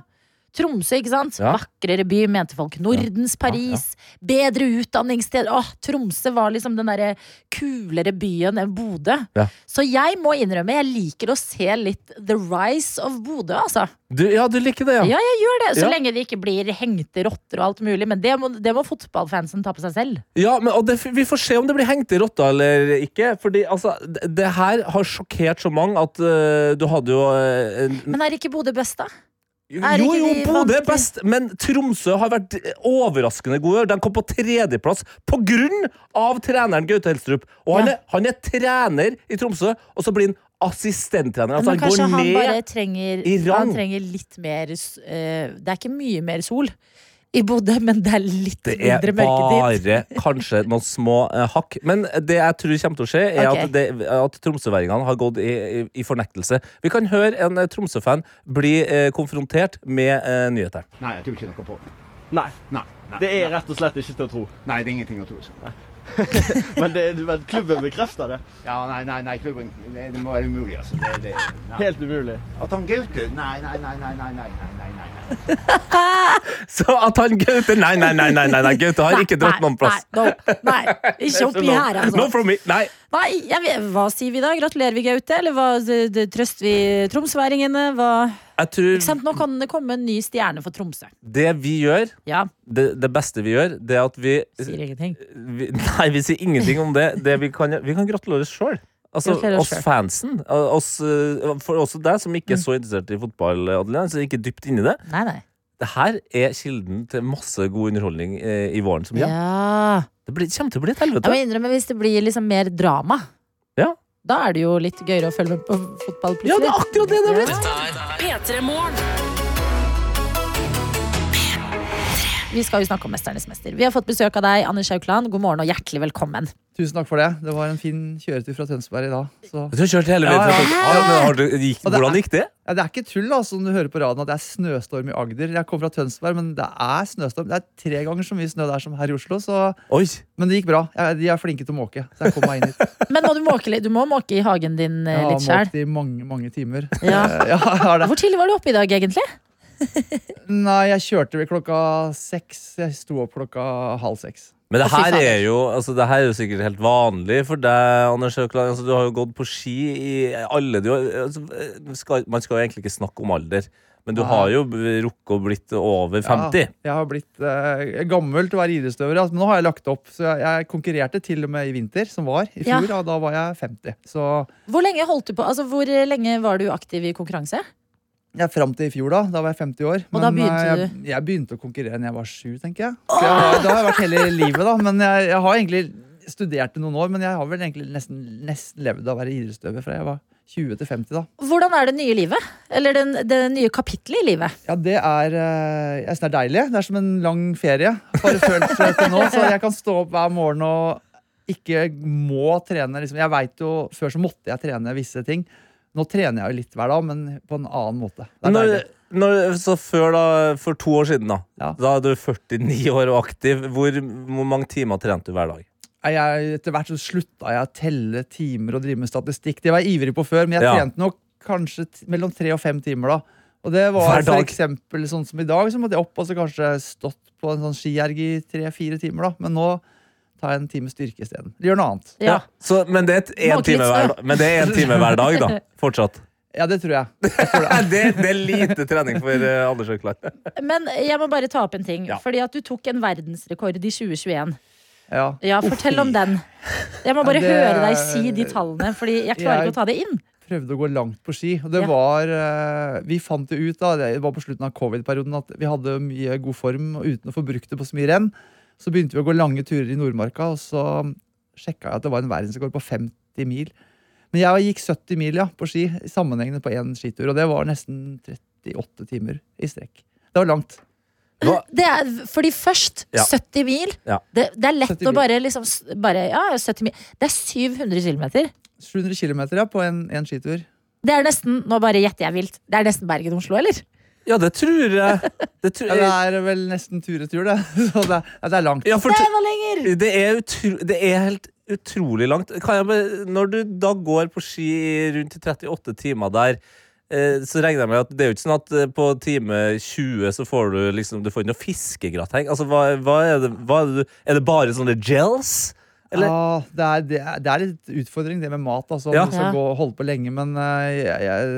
Tromsø, ikke sant? Ja. Vakrere by, mente folk. Nordens Paris. Bedre utdanningssted. Åh, Tromsø var liksom den derre kulere byen enn Bodø. Ja. Så jeg må innrømme, jeg liker å se litt The Rise of Bodø, altså. Du, ja, du liker det, ja. Ja, jeg gjør det. Så lenge det ikke blir hengte rotter og alt mulig. Men det må, det må fotballfansen ta på seg selv. Ja, men, det, Vi får se om det blir hengte rotter eller ikke. Fordi altså, det, det her har sjokkert så mange at uh, du hadde jo uh, Men er ikke Bodø best, da? Jo, jo, ikke Bodø er best, men Tromsø har vært overraskende gode. De kom på tredjeplass av treneren Gaute Helstrup. Og han, Ja. er, han er trener i Tromsø, og så blir han assistenttrener. Altså, Men han kanskje går han bare trenger. Han trenger litt mer eh, Det er ikke mye mer sol i Bodø, men det er litt Det er mindre mørketid. bare kanskje noen små eh, hakk. Men det jeg tror kommer til å skje, er okay. at, det, at tromsøværingene har gått i, i, i fornektelse. Vi kan høre en eh, Tromsø-fan bli eh, konfrontert med eh, nyhetene. Nei, jeg tror ikke noe på det. Nei. Nei, nei, Det er rett og slett ikke til å tro. nei, det er ingenting å tro men, det, men, klubben bekrefter det? Ja, nei, nei, nei klubben Det, det må være umulig, altså. Det, Helt umulig? At han Gaute Nei, nei, nei, nei, nei, nei, nei, nei. Så at han Gaute Nei, nei, nei, nei, nei, nei Gaute har ikke dratt noen plass. Nei, no, nei. ikke oppi her, altså. No from me. Nei. nei vet, hva sier vi da? Gratulerer vi Gaute, eller hva trøster vi tromsværingene? Hva tror? Nå kan det komme en ny stjerne for Tromsø. det vi gjør, Ja, det, det beste vi gjør, det er at vi, sier ingenting. vi Nei, vi sier ingenting om det. det vi, kan, vi kan gratulere oss sjøl. Altså, oss selv. fansen. Oss, uh, for også deg som ikke er Mm. så interessert i fotball, Adeline, så ikke dypt inni det. Nei, nei. Det her er kilden til masse god underholdning eh, i våren som Ja. Det blir, kommer til å bli et helvete. Jeg må innrømme, hvis det blir liksom mer drama. Da er det jo litt gøyere å følge med på fotball Ja, det er akkurat det det er Dette blitt! P3 Morgen. Vi skal jo snakke om Mesternes mester. Vi har fått besøk av deg, Anders Haukland. God morgen og hjertelig velkommen. Tusen takk for det. Det var en fin kjøretur fra Tønsberg i dag. Så. Du har kjørt hele veien Ja, fra ja. ja, du, gikk, det Hvordan gikk det? Ja, det er ikke tull da, som du hører på radioen at det er snøstorm i Agder. Jeg kom fra Tønsberg, men det er snøstorm. Det er tre ganger så mye snø der som her i Oslo. Så... Oi. Men det gikk bra. Jeg, de er flinke til å måke. Så jeg kom meg inn hit. *laughs* Men må du måke? Du må måke i hagen din ja, Jeg har litt sjøl. måkt i mange, mange timer. Ja. Eh, *laughs* ja, det. Hvor tidlig var du oppe i dag, egentlig? Nei, jeg kjørte vel klokka seks. Jeg sto opp klokka halv seks. Men det her er jo altså, det her er jo sikkert helt vanlig for deg, Anders Høkland. Altså, du har jo gått på ski i alle du, altså, skal, Man skal jo egentlig ikke snakke om alder, men du Nei. har jo rukket å blitt over 50. Ja, jeg har blitt eh, gammel til å være idrettsutøver, altså, men nå har jeg lagt opp. Så jeg, jeg konkurrerte til og med i vinter, som var. I fjor, ja. da var jeg 50. Så Hvor lenge holdt du på? Altså, hvor lenge var du aktiv i konkurranse? Jeg fram til i fjor, da. Da var jeg 50 år. Og da begynte du? jeg, begynte å konkurrere da jeg var sju, tenker jeg. Så jeg har, da har jeg vært hele livet, da. Men jeg, jeg har egentlig studert i noen år, men jeg har vel egentlig nesten, nesten levd av å være idrettsutøver fra jeg var 20 til 50, da. Hvordan er det nye livet? Eller den, det nye kapittelet i livet? Ja, det er, eh, jeg synes det er deilig. Det er som en lang ferie. Bare følt det til nå, Så jeg kan stå opp hver morgen og ikke må trene. Liksom. Jeg vet jo, Før så måtte jeg trene visse ting. Nå trener jeg jo litt hver dag, men på en annen måte. Når, når, så før da, For to år siden, da. Ja. Da er du 49 år og aktiv. Hvor, hvor mange timer trente du hver dag? Jeg, etter hvert så slutta jeg å telle timer og drive med statistikk. Det var jeg ivrig på før, men jeg Ja. trente nok kanskje mellom tre og fem timer. da Og det var for eksempel sånn som i dag, så måtte jeg opp og så kanskje stått på en sånn skierg i tre-fire timer. da Men nå jeg en time styrke isteden. Gjør noe annet. Ja. Så, men det er et- en time hver, men det er en time hver dag, da. *laughs* Fortsatt. Ja, det tror jeg. *laughs* det, det er lite trening for uh, Anders Økland. Men jeg må bare ta opp en ting. Ja. Fordi at du tok en verdensrekord i 2021. Ja. Ja, Fortell om den. Jeg må bare Ja, det- høre deg si de tallene, Fordi jeg klarer Jeg- ikke å ta det inn. prøvde å gå langt på ski. Og det Ja. var eh, Vi fant det ut da, det var på slutten av covid-perioden at vi hadde mye god form uten å få brukt det på så mye renn. Så begynte vi å gå lange turer i Nordmarka, og så sjekka jeg at det var en verdensrekord på 50 mil. Men jeg gikk 70 mil ja, på ski sammenhengende på én skitur, og det var nesten 38 timer i strekk. Det var langt. Det er, fordi først Ja. 70 mil. Ja. Det, det er lett å bare liksom bare, Ja, 70 mil. Det er 700 km. 700 km ja, på en, en skitur. Det er nesten Nå bare gjetter jeg vilt. Det er nesten Bergen-Oslo, eller? Ja, det tror jeg. Det, tror Ja, det er vel nesten tur-retur, det. *laughs* Så det, ja, det er langt. Ja, for Det var lenger! Det er, utro, det er helt utrolig langt. Kan jeg, bare- når du da går på ski rundt i 38 timer der, eh, så regner jeg med at det er jo ikke sånn at eh, på time 20 så får du liksom Du får ikke noe fiskegrateng. Altså, hva, hva er det, hva er det Er det bare sånne gels? Eller? Ja, det er, det, er, det er litt utfordring, det med mat. Altså, Ja. Du skal Ja. gå og holde på lenge, men eh, jeg, jeg,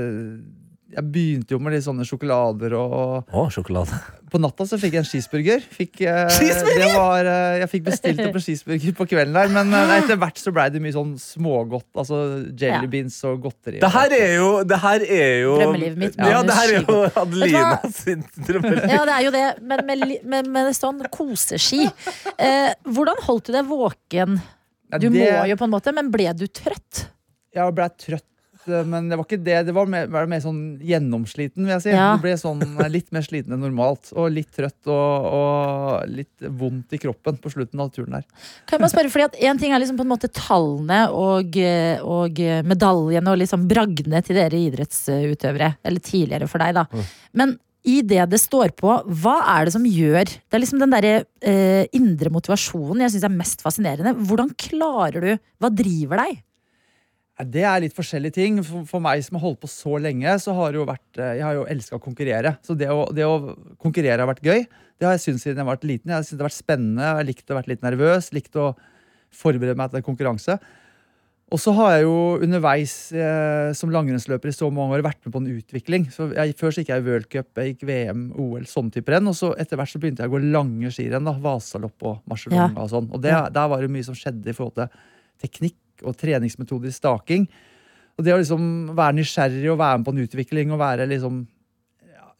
jeg begynte jo med litt sånne sjokolader og Å, sjokolade. På natta så fikk jeg en cheeseburger. Fikk, eh, Cheeseburger? Det var, eh, jeg fikk bestilt opp en cheeseburger på kvelden der, men eh, etter hvert så blei det mye sånn smågodt. Altså jelly Ja. beans og godteri. Det her er jo, det her er jo Drømmelivet mitt Ja, det her er jo ski. Vet du Adelina sin drømmeliv. Ja, det er jo det. Men med, li- med, med sånn koseski. Eh, hvordan holdt du deg våken? Ja, Du det- må jo på en måte, men ble du trøtt? Jeg ble trøtt, men det var ikke det. Det var mer, var mer sånn gjennomsliten, vil jeg si. Ja. Det ble sånn eh, litt mer sliten enn normalt. Og litt trøtt og, og litt vondt i kroppen på slutten av turen der. Kan jeg bare spørre, fordi at En ting er liksom på en måte tallene og, eh, og medaljene og liksom bragdene til dere idrettsutøvere. Eller tidligere for deg, da. Men i det det står på, hva er det som gjør Det er liksom den derre eh, indre motivasjonen jeg syns er mest fascinerende. Hvordan klarer du Hva driver deg? Det er litt forskjellige ting. For, for meg som har holdt på så lenge, så har det jo vært eh, Jeg har jo elska å konkurrere. Så det å, det å konkurrere har vært gøy. Det har jeg syntes siden jeg var liten. Jeg synes det har vært spennende. Jeg har likt å være litt nervøs. Likt å forberede meg til konkurranse. Og så har jeg jo underveis eh, som langrennsløper i så mange år vært med på en utvikling. Så jeg, Før så gikk jeg i worldcup, jeg gikk VM, OL, sånne typer renn. Og så etter hvert så begynte jeg å gå lange skirenn. da, Vasalopp og Marcialonga Ja. og sånn. Og det, der var det mye som skjedde i forhold til teknikk og treningsmetoder i staking. Og det å liksom være nysgjerrig og være med på en utvikling og være liksom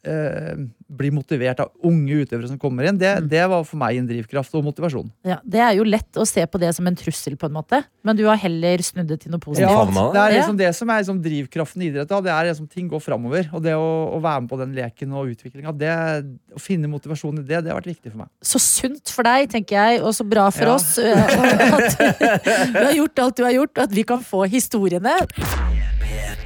eh, Bli motivert av unge utøvere som kommer inn, det, det var for meg en drivkraft og motivasjon. Ja, det er jo lett å se på det som en trussel, på en måte. Men du har heller snudd det til noe positivt. Ja, det. er liksom det som er liksom drivkraften i idrett. Da. Det er liksom ting går framover. Og det å, å være med på den leken og utviklinga, å finne motivasjon i det, det har vært viktig for meg. Så sunt for deg, tenker jeg, og så bra for Ja. oss øh, at *laughs* du har gjort alt du har gjort, og at vi kan få historiene.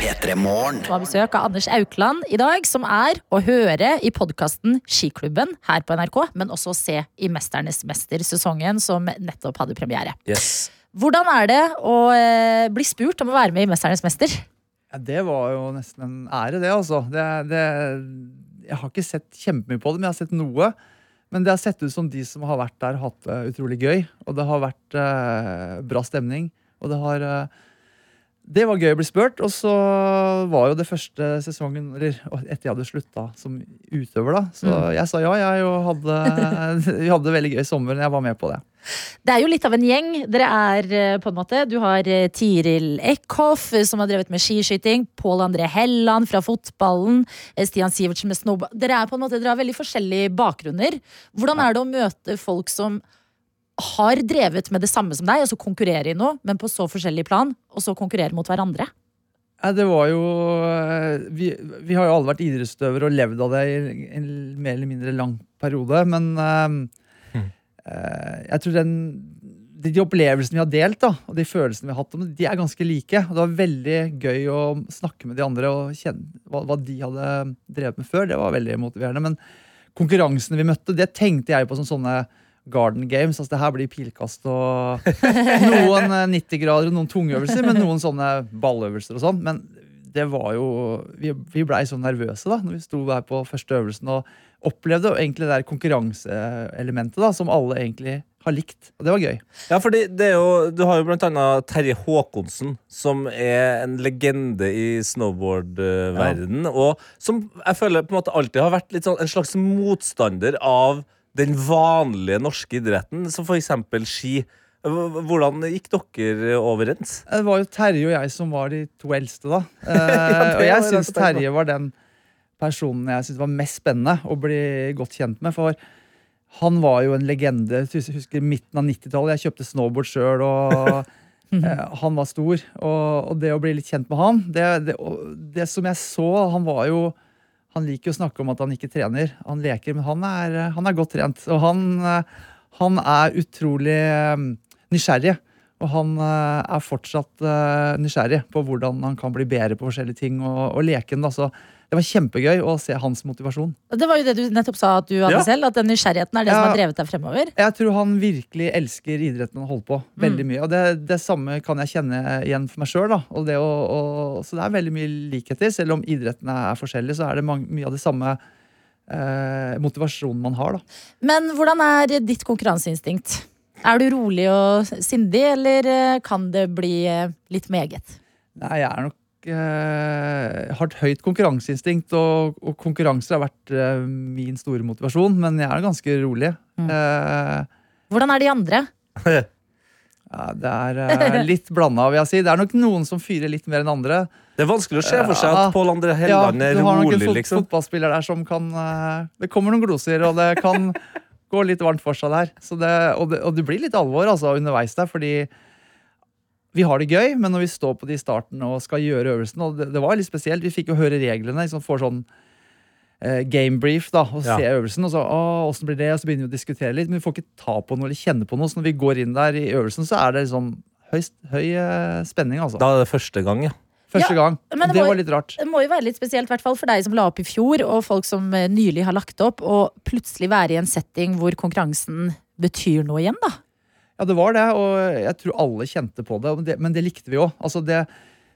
P3 Vi har besøk av Anders Aukland i dag, som er å høre i podkasten Skiklubben her på NRK, men også å se i Mesternes mester-sesongen som nettopp hadde premiere. Yes. Hvordan er det å eh, bli spurt om å være med i Mesternes mester? Ja, det var jo nesten en ære, det, altså. Det, det, jeg har ikke sett kjempemye på det, men jeg har sett noe. Men det har sett ut som de som har vært der, har hatt det utrolig gøy. Og det har vært eh, bra stemning. Og det har eh, Det var gøy å bli spurt. Og så var jo det første sesongen Eller etter jeg hadde slutta som utøver, da. Så jeg sa ja, jeg og hadde *laughs* Vi hadde det veldig gøy i sommer jeg var med på det. Det er jo litt av en gjeng. Dere er eh, på en måte Du har eh, Tiril Eckhoff, eh, som har drevet med skiskyting. Pål André Helland fra fotballen. Stian Sivertsen med snowboard. Dere er på en måte Dere har veldig forskjellige bakgrunner. Hvordan er det å møte folk som har drevet med det samme som deg, og så konkurrere i noe, men på så forskjellig plan, og så konkurrere mot hverandre? Det var jo eh, vi, vi har jo alle vært idrettsutøvere og levd av det i en mer eller mindre lang periode. Men mm. uh, jeg tror den de, de opplevelsene vi har delt, da, og de følelsene vi har hatt, de er ganske like. Og det var veldig gøy å snakke med de andre og kjenne hva, hva de hadde drevet med før. Det var veldig motiverende. Men konkurransene vi møtte, det tenkte jeg på som sånne Garden Games. altså Det her blir pilkast og *laughs* noen eh, 90 grader og noen tungeøvelser, men noen sånne balløvelser og sånn. Men det var jo Vi, vi blei så nervøse da når vi sto der på første øvelsen og opplevde egentlig det der konkurranseelementet da som alle egentlig har likt. Og det var gøy. Ja, fordi det er jo, Du har jo blant annet Terje Håkonsen, som er en legende i snowboardverdenen. Og som jeg føler på en måte alltid har vært sånn, en slags motstander av den vanlige norske idretten, som f.eks. ski. Hvordan gikk dere overens? Det var jo Terje og jeg som var de to eldste, da. *laughs* Eh, det og jeg syns Terje var den personen jeg syntes var mest spennende å bli godt kjent med. For han var jo en legende. Jeg husker midten av 90-tallet. Jeg kjøpte snowboard sjøl, og *laughs* eh, han var stor. Og, og det å bli litt kjent med han det, det, det som jeg så Han var jo Han liker å snakke om at han ikke trener. Han leker, men han er, han er godt trent. Og han, eh, han er utrolig eh, nysgjerrig. Og han eh, er fortsatt eh, nysgjerrig på hvordan han kan bli bedre på forskjellige ting. Og, og leken, da, så Det var kjempegøy å se hans motivasjon. Det var jo det du nettopp sa at du hadde Ja. selv, at den nysgjerrigheten er det som har drevet deg fremover. Jeg tror han virkelig elsker idretten han holder på. Veldig mye. Og det, det samme kan jeg kjenne igjen for meg sjøl. Så det er veldig mye likheter. Selv om idrettene er forskjellige, så er det mange, mye av det samme eh, motivasjonen man har. da. Men hvordan er ditt konkurranseinstinkt? Er du rolig og sindig, eller eh, kan det bli eh, litt meget? Nei, jeg er nok eh, har et høyt konkurranseinstinkt, og, og konkurranser har vært eh, min store motivasjon, men jeg er ganske rolig. Eh, Hvordan er de andre? *laughs* ja, det er eh, litt blanda, vil jeg si. Det er nok noen som fyrer litt mer enn andre. Det er vanskelig å se for seg at Pål André Helland er du har nok en rolig, fot liksom. fotballspiller der som kan eh, Det kommer noen gloser, og det kan *laughs* gå litt varmt for seg der. Så det, og, det, og det blir litt alvor altså, underveis der, fordi vi har det gøy, men når vi står på de starten og skal gjøre øvelsen Og det, det var litt spesielt. Vi fikk jo høre reglene. Liksom, får sånn eh, game brief da, og Ja. se øvelsen. Og så, å, blir det? Og så begynner vi å diskutere litt, men vi får ikke ta på noe eller kjenne på noe. Så når vi går inn der i øvelsen, så er det liksom høyst, høy eh, spenning, altså. Da er det første gang, ja. Første Ja, gang. men det det var litt rart. Det må jo være litt spesielt, i hvert fall for deg som la opp i fjor, og folk som eh, nylig har lagt opp, og plutselig være i en setting hvor konkurransen betyr noe igjen, da. Ja, det var det, og jeg tror alle kjente på det. Men det men det likte vi òg. Altså det,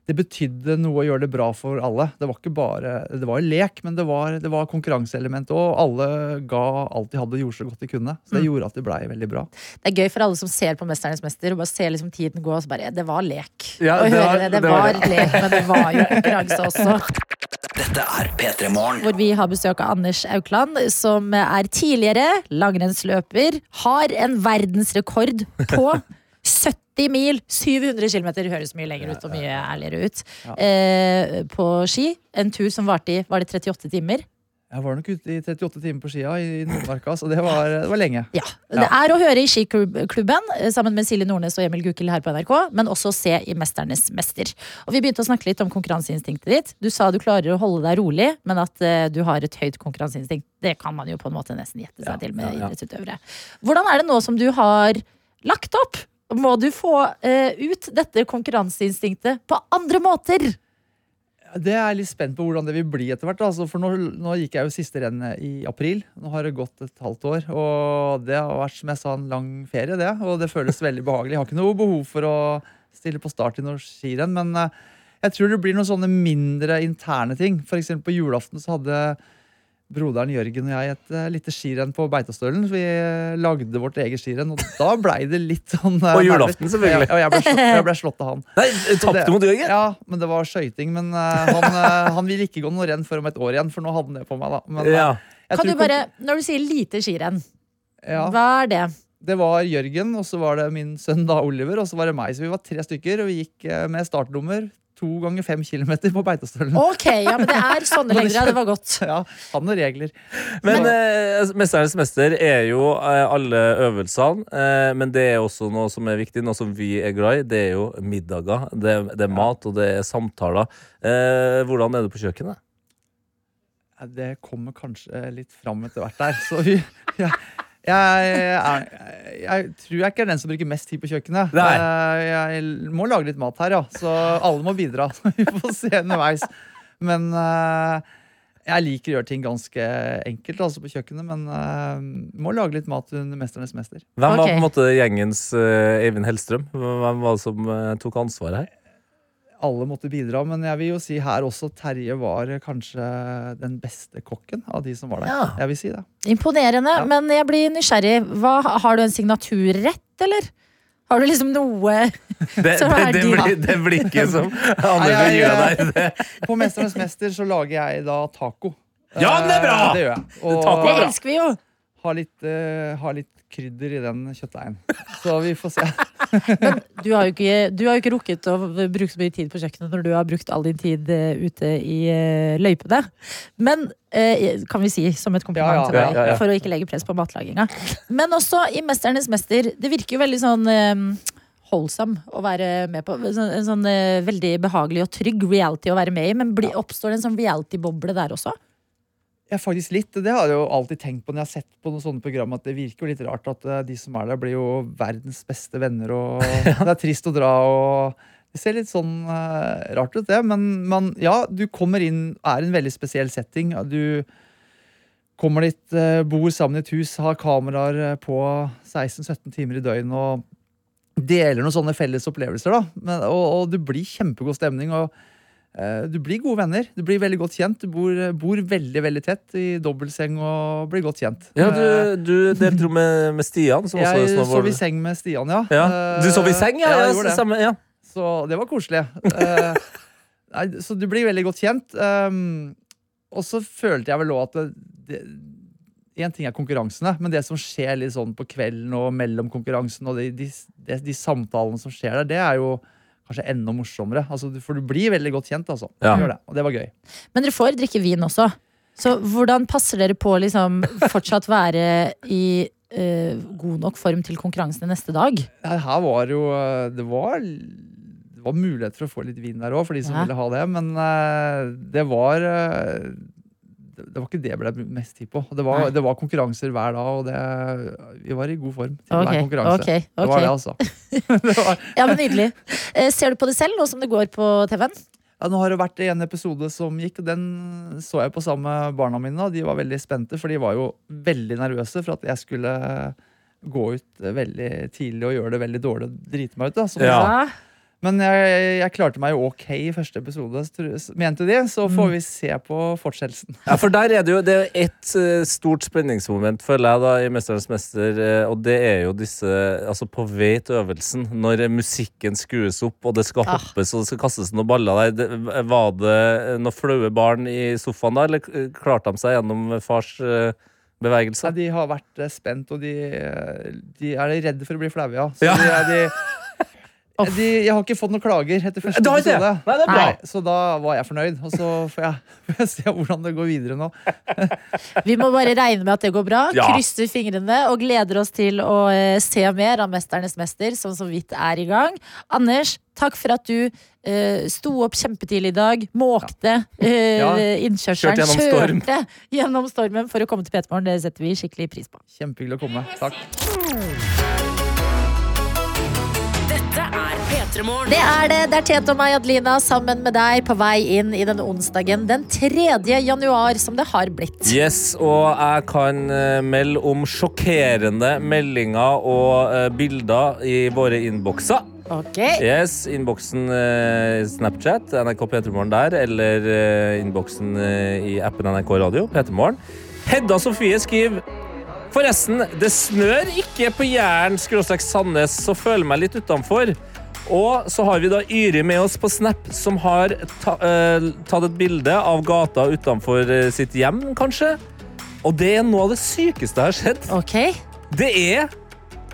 det betydde noe å gjøre det bra for alle. Det var ikke bare, det var lek, men det var, det var konkurranseelement òg. Alle ga alt de hadde og gjorde så godt de kunne. Så det gjorde at det blei veldig bra. Det er gøy for alle som ser på Mesternes mester og bare ser liksom tiden gå, og så bare Det var lek. Ja, det var- det, var lek, men det var jo konkurranse også. *laughs* Dette er P3 Morgen. Hvor vi har besøk av Anders Aukland, som er tidligere langrennsløper. Har en verdensrekord på *laughs* 70 mil, 700 km, høres mye lenger ut og mye ærligere ut, eh, på ski. En tur som varte i var det 38 timer. Jeg var nok ute i 38 timer på skia i Nordmarka, så det var, det var lenge. Ja. Det er å høre i Skiklubben eh, sammen med Silje Nordnes og Emil Gukild her på NRK, men også se i Mesternes mester. Og Vi begynte å snakke litt om konkurranseinstinktet ditt. Du sa du klarer å holde deg rolig, men at uh, du har et høyt konkurranseinstinkt. Det kan man jo på en måte nesten gjette seg til med idrettsutøvere. Hvordan er det nå som du har lagt opp? Må du få uh, ut dette konkurranseinstinktet på andre måter? Det er jeg litt spent på hvordan det vil bli etter hvert. Altså, for nå, nå gikk jeg jo siste rennet i april. Nå har det gått et halvt år. Og det har vært som jeg sa, en lang ferie, det. Og det føles veldig behagelig. Jeg har ikke noe behov for å stille på start i noe skirenn. Men eh, jeg tror det blir noen sånne mindre interne ting. For eksempel på julaften så hadde broderen Jørgen og jeg et uh, lite skirenn på Beitostølen. Vi eh, lagde vårt eget skirenn, og da blei det litt sånn uh, På julaften, selvfølgelig. Ja, og jeg ble, slått, jeg ble slått av han. Nei, Tapte mot Jørgen? Ja, men det var skøyting. Men uh, han, han ville ikke gå noe renn før om et år igjen, for nå hadde han det på meg. da men, Ja. jeg Kan du bare, Når du sier lite skirenn, ja, hva er det? Det var Jørgen, og så var det min sønn da, Oliver, og så var det meg. Så vi var tre stykker, og vi gikk med startnummer to ganger fem kilometer på Beitostølen. Ok, ja, men det er sånne *laughs* lengder. ja, Det var godt. Ja, han og regler. Men eh, Mesternes mester er jo eh, alle øvelsene, eh, men det er også noe som er viktig, noe som vi er glad i. Det er jo middager, det, det er mat, og det er samtaler. Eh, hvordan er det på kjøkkenet? Ja, Det kommer kanskje litt fram etter hvert der. Så vi, *laughs* jeg, jeg, jeg, jeg tror jeg ikke er den som bruker mest tid på kjøkkenet. Nei. Eh, Jeg må lage litt mat her, ja. Så alle må bidra. *laughs* Vi får se underveis. Men eh, jeg liker å gjøre ting ganske enkelt altså på kjøkkenet. Men uh, må lage litt mat under 'Mesternes mester'. Hvem var okay. på en måte gjengens uh, Eivind Hellstrøm? Hvem var det som uh, tok ansvaret her? Alle måtte bidra. Men jeg vil jo si her også Terje var kanskje den beste kokken av de som var der. Ja. Jeg vil si det. Imponerende, Ja. men jeg blir nysgjerrig. Hva, har du en signaturrett, eller? Har du liksom noe *laughs* Det, som det, er det, din? blir, det blikket som *laughs* Anders vil jeg- deg. På Mesternes mester så lager jeg da taco. Ja, men det er bra! Eh, Det gjør jeg. Og Taco Det er bra. elsker vi jo! har litt, uh, har litt krydder i den kjøttdeigen. Så vi får se. *laughs* Du har, jo ikke, du har jo ikke rukket å bruke så mye tid på kjøkkenet når du har brukt all din tid eh, ute i eh, løypene. Men eh, kan vi si som et kompliment Ja, ja. til deg, Ja, ja, ja. for å ikke legge press på matlaginga. Men også i Mesternes mester. Det virker jo veldig sånn holdsom å være med på. Sånn, en sånn eh, veldig behagelig og trygg reality å være med i. Men oppstår det en sånn reality-boble der også? Ja, faktisk litt. Det har jeg jo alltid tenkt på når jeg har sett på noen sånne program, at det virker jo litt rart at eh, de som er der, blir jo verdens beste venner, og *laughs* det er trist å dra og Det ser litt sånn uh, rart ut, det. Men men ja, du kommer inn, er en veldig spesiell setting. Du kommer dit, uh, bor sammen i et hus, har kameraer på 16-17 timer i døgnet og deler noen sånne felles opplevelser. da. Men, og, og det blir kjempegod stemning. og Du blir gode venner. Du blir veldig godt kjent. Du bor, bor veldig veldig tett i dobbeltseng og blir godt kjent. Ja, Eh, du, du delte rom med, med Stian. Som også jeg sov i seng med Stian, ja. Ja. Du sov i Eh, seng, ja? ja, det. samme, ja. Så det var koselig. Eh, nei, så du blir veldig godt kjent. Um, og så følte jeg vel òg at Én ting er konkurransene, men det som skjer litt sånn på kvelden og mellom konkurransen, og de, de, de, de samtalene som skjer der, det er jo kanskje enda morsommere. Altså, for du blir veldig godt kjent, altså. Ja. Gjør det, og det var gøy. Men dere får drikke vin også. Så hvordan passer dere på å liksom fortsatt være i uh, god nok form til konkurransen neste dag? Ja, her var jo eh, Det var, det var mulighet for å få litt vin der òg, for de som Ja. ville ha det. Men uh, det var eh, det, var ikke det jeg ble mest tid på. Det var, det var konkurranser hver dag, og det, vi var i god form til okay, hver konkurranse. ok, Det var det, altså. *laughs* det var, Ja, men Nydelig. Eh, ser du på det selv nå som det går på TV-en? ja, nå har det vært en episode som gikk, og den så jeg på sammen med barna mine. Og de var veldig spente, for de var jo veldig nervøse for at jeg skulle gå ut veldig tidlig og gjøre det veldig dårlig og drite meg ut. Da, som Ja. Men jeg, jeg klarte meg jo ok i første episode, mente de. Så får vi se på fortsettelsen. Ja, for der er det jo det er ett eh, stort spenningsmoment, føler jeg, da, i 'Mesterens mester', eh, og det er jo disse Altså på vei til øvelsen, når musikken skues opp, og det skal Ah. hoppes og det skal kastes noen baller der. Var det eh, noen flaue barn i sofaen da, eller klarte de seg gjennom fars bevegelser? Ja, de har vært spent, og de, de er redde for å bli flaue, ja. Så Ja. De, de, *laughs* de, jeg har ikke fått noen klager etter første det? episode. Nei, det er bra. Nei, så da var jeg fornøyd. Og så får jeg, *laughs* får jeg se hvordan det går videre nå. *laughs* Vi må bare regne med at det går bra. Ja. Krysser fingrene og gleder oss til å eh, se mer av 'Mesternes mester', som så vidt er i gang. Anders, takk for at du Uh, sto opp kjempetidlig i dag, måkte uh, Ja. innkjørselen, Kjørte gjennom storm. kjørte gjennom stormen for å komme til P3morgen. Det setter vi skikkelig pris på. Kjempehyggelig å komme. Takk. Det er det. Det er Tete og meg, Adelina, sammen med deg på vei inn i denne onsdagen den 3. januar, som det har blitt. Yes, og jeg kan eh, melde om sjokkerende meldinger og eh, bilder i våre innbokser. Ok. Yes, Innboksen eh, Snapchat, NRK P3morgen der, eller eh, innboksen eh, i appen NRK Radio. P3morgen. Hedda Sofie skriver Forresten, det snør ikke på Jæren skråstrek Sandnes, så føler meg litt utenfor. Og så har vi da Yri med oss på Snap, som har ta, eh, tatt et bilde av gata utenfor eh, sitt hjem, kanskje. Og det er noe av det sykeste jeg har sett. Ok. Det er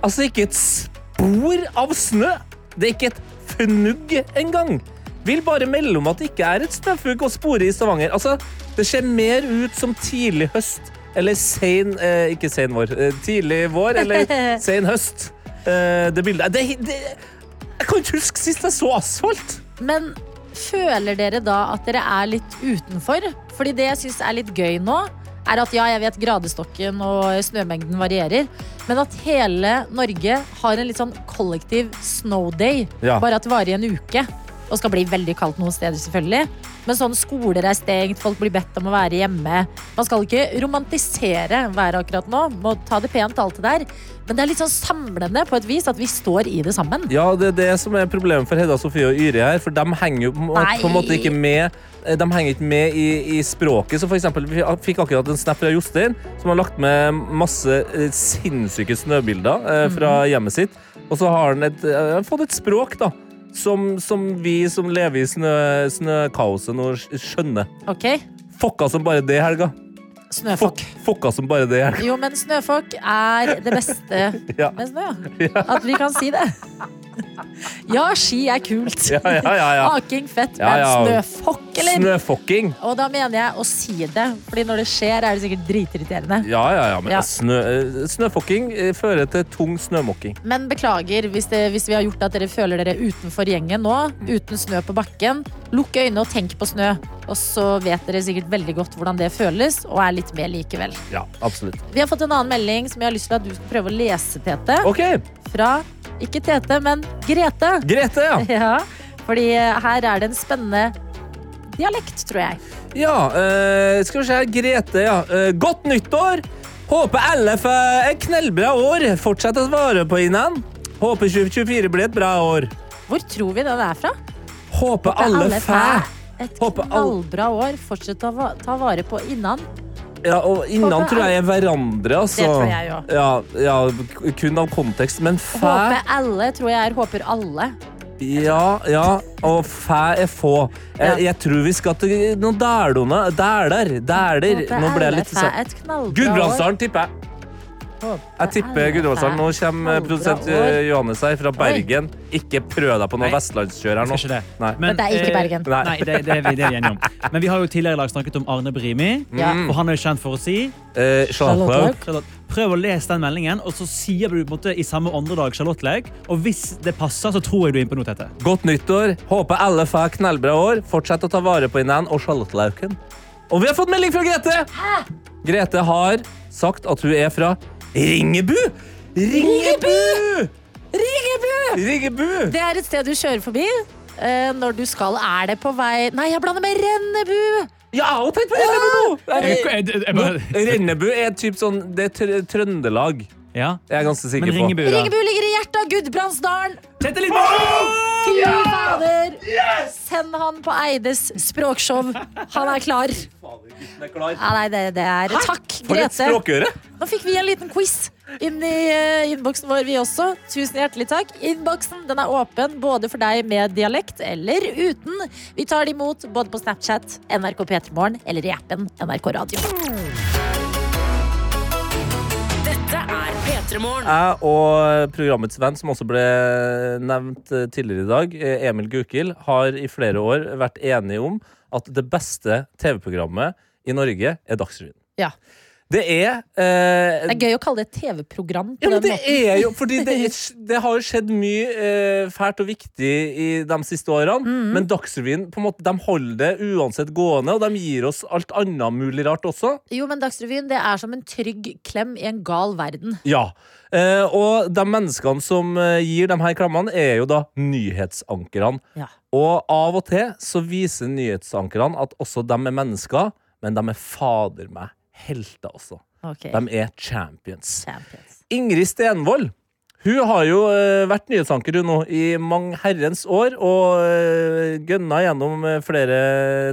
altså ikke et spor av snø. Det er ikke et fnugg engang. Vil bare melde om at det ikke er et snøfugg å spore i Stavanger. Altså, det ser mer ut som tidlig høst eller sein eh, Ikke sein vår. Eh, tidlig vår eller *laughs* sein høst. Eh, det bildet det, det, Jeg kan ikke huske sist jeg så asfalt. Men føler dere da at dere er litt utenfor? Fordi det jeg syns er litt gøy nå, er at ja, jeg vet gradestokken og snømengden varierer, men at hele Norge har en litt sånn kollektiv snow day. Ja. Bare at det varer i en uke. Og skal bli veldig kaldt noen steder, selvfølgelig. Men sånn skoler er stengt, folk blir bedt om å være hjemme. Man skal ikke romantisere været akkurat nå, må ta det pent, alt det der. Men det er litt sånn samlende på et vis at vi står i det sammen. Ja, det er det som er problemet for Hedda Sofie og Yri her, for de henger jo på, en måte ikke med eh, de henger ikke med i, i språket. Så for eksempel, Vi fikk akkurat en snap fra Jostein, som har lagt med masse eh, sinnssyke snøbilder eh, fra hjemmet sitt. Og så har han et, eh, fått et språk da, som, som vi som lever i snø, snøkaoset nå skjønner. Ok? Fokka som bare det, Helga. Snøfokk. Fokka som bare det, Helga. Jo, men snøfokk er det beste *laughs* Ja. med snø. At vi kan si det. Ja, ski er kult. Ja, ja, ja, ja. Aking fett, men snøfokk, eller? Snøfokking. Og da mener jeg å si det, Fordi når det skjer, er det sikkert dritirriterende. Ja, ja, ja. Men Ja. Snø, eh, snøfokking eh, fører til tung snømokking. Men beklager hvis, det, hvis vi har gjort at dere føler dere utenfor gjengen nå. Uten snø på bakken. Lukk øynene og tenk på snø. Og så vet dere sikkert veldig godt hvordan det føles, og er litt med likevel. Ja, absolutt. Vi har fått en annen melding som jeg har lyst til at du skal prøve å lese, Tete. OK. Fra ikke Tete, men Grete. Grete, ja. *laughs* Ja, fordi eh, her er det en spennende dialekt, tror jeg. Ja, øh, skal vi se. Grete, ja. Eh, godt nyttår! Håper alle får et knellbra år. Fortsett å svare på innan. Håper 2024 blir et bra år. Hvor tror vi den er fra? Håper alle fæ. Et Håper knallbra år. Fortsett å ta vare på innan. Ja, og innan tror jeg er hverandre, altså. Det tror jeg òg. Ja, ja, kun av kontekst. Men fæ Håper alle tror jeg er håper alle. Ja, ja. Og fæ er få. Jeg, jeg tror vi skal til noen dælone. Dæler. Dæler. Nå ble jeg litt sånn. Gudbrandsdalen, tipper jeg. Jeg tipper Gudbrandsdalen. Nå kommer produsent eh, Johannes her fra Bergen. Ikke prøv deg på noe vestlandskjør her nå. Nei. Men det er ikke eh, Bergen. Nei. Nei, det, det, er vi, det er vi enige om. Men vi har jo tidligere i dag snakket om Arne Brimi. Ja. Og han er jo kjent for å si Eh, Charlotte Charlotte. Charlotte, Prøv å lese den meldingen, og så sier du på en måte i samme åndedrag Charlotte-leg. Og hvis det passer, så tror jeg du er inne på noe, Tete. Godt nyttår. Håper alle får knallbra år. Fortsett å ta vare på hverandre og Charlottelauken. Og vi har fått melding fra Grete! Grete har sagt at hun er fra Ringebu. Ringebu! Ringebu! Ringebu! Det er et sted du kjører forbi eh, når du skal Er det på vei Nei, jeg blander med Rennebu! Ja, og tenkt på Rennebu nå! Jeg- jeg- jeg bare- Nå, Rennebu er typ sånn Det er Trøndelag. Ja. Jeg er ganske sikker Men på. Ringebu, da? Ringebu ligger i hjertet av Gudbrandsdalen! Tete Lidbom! Fy fader! Send han på Eides språkshow. Han er klar. Ja, nei, det, det er Takk, For et Grete. språkøre! Nå fikk vi en liten quiz inn i uh, innboksen vår, vi også. Tusen hjertelig takk. Innboksen den er åpen både for deg med dialekt eller uten. Vi tar det imot både på Snapchat, NRK P3morgen eller i appen NRK Radio. Dette er P3 Morgen. Jeg og programmets venn, som også ble nevnt eh, tidligere i dag, eh, Emil Gukild, har i flere år vært enige om at det beste TV-programmet i Norge er Dagsrevyen. Ja. Det er eh, Det er gøy å kalle det et TV-program på Ja, men den det måten. er jo fordi det, er, *laughs* det har jo skjedd mye eh, fælt og viktig i de siste årene. Mhm. Men Dagsrevyen på en måte, de holder det uansett gående, og de gir oss alt annet mulig rart også. Jo, men Dagsrevyen det er som en trygg klem i en gal verden. Ja. Eh, og de menneskene som eh, gir de her klemmene, er jo da nyhetsankerne. Ja. Og av og til så viser nyhetsankerne at også de er mennesker, men de er fader meg helter også. Okay. De er champions. Champions. Ingrid Stenvold hun har jo eh, vært nyhetsanker hun nå i mange herrens år og uh, gønna gjennom eh, flere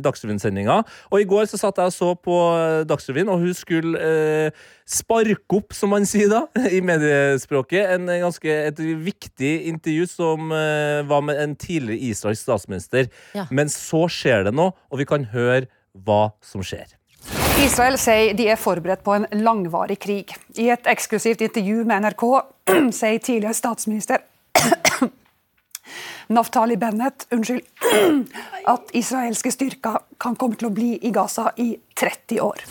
Dagsrevyen-sendinger. Og i går så satt jeg og så på eh, Dagsrevyen, og hun skulle eh, sparke opp, som man sier da, *laughs* i mediespråket, en eh, ganske, et viktig intervju som eh, var med en tidligere israelsk statsminister. Ja. Men så skjer det noe, og vi kan høre hva som skjer. Israel sier de er forberedt på en langvarig krig. I et eksklusivt intervju med NRK *clears throat* sier tidligere statsminister *clears throat* Naftali Bennett unnskyld, *clears throat* at israelske styrker kan komme til å bli i Gaza i 30 år.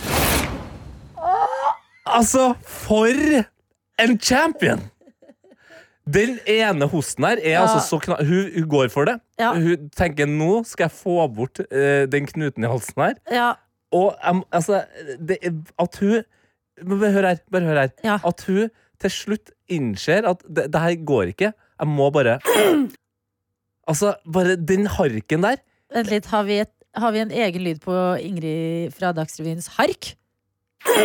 Altså, for en champion! Den ene hosten her er Ja. altså så kna... Hun, hun går for det. Ja. Hun tenker nå skal jeg få bort uh, den knuten i halsen her. Ja, Og altså det, At hun Bare hør her. Bare hør her. Ja. At hun til slutt innser at det, det her går ikke. Jeg må bare *clears throat* Altså, bare den harken der. Vent litt, har vi, et, har vi en egen lyd på Ingrid fra Dagsrevyens hark? *clears throat*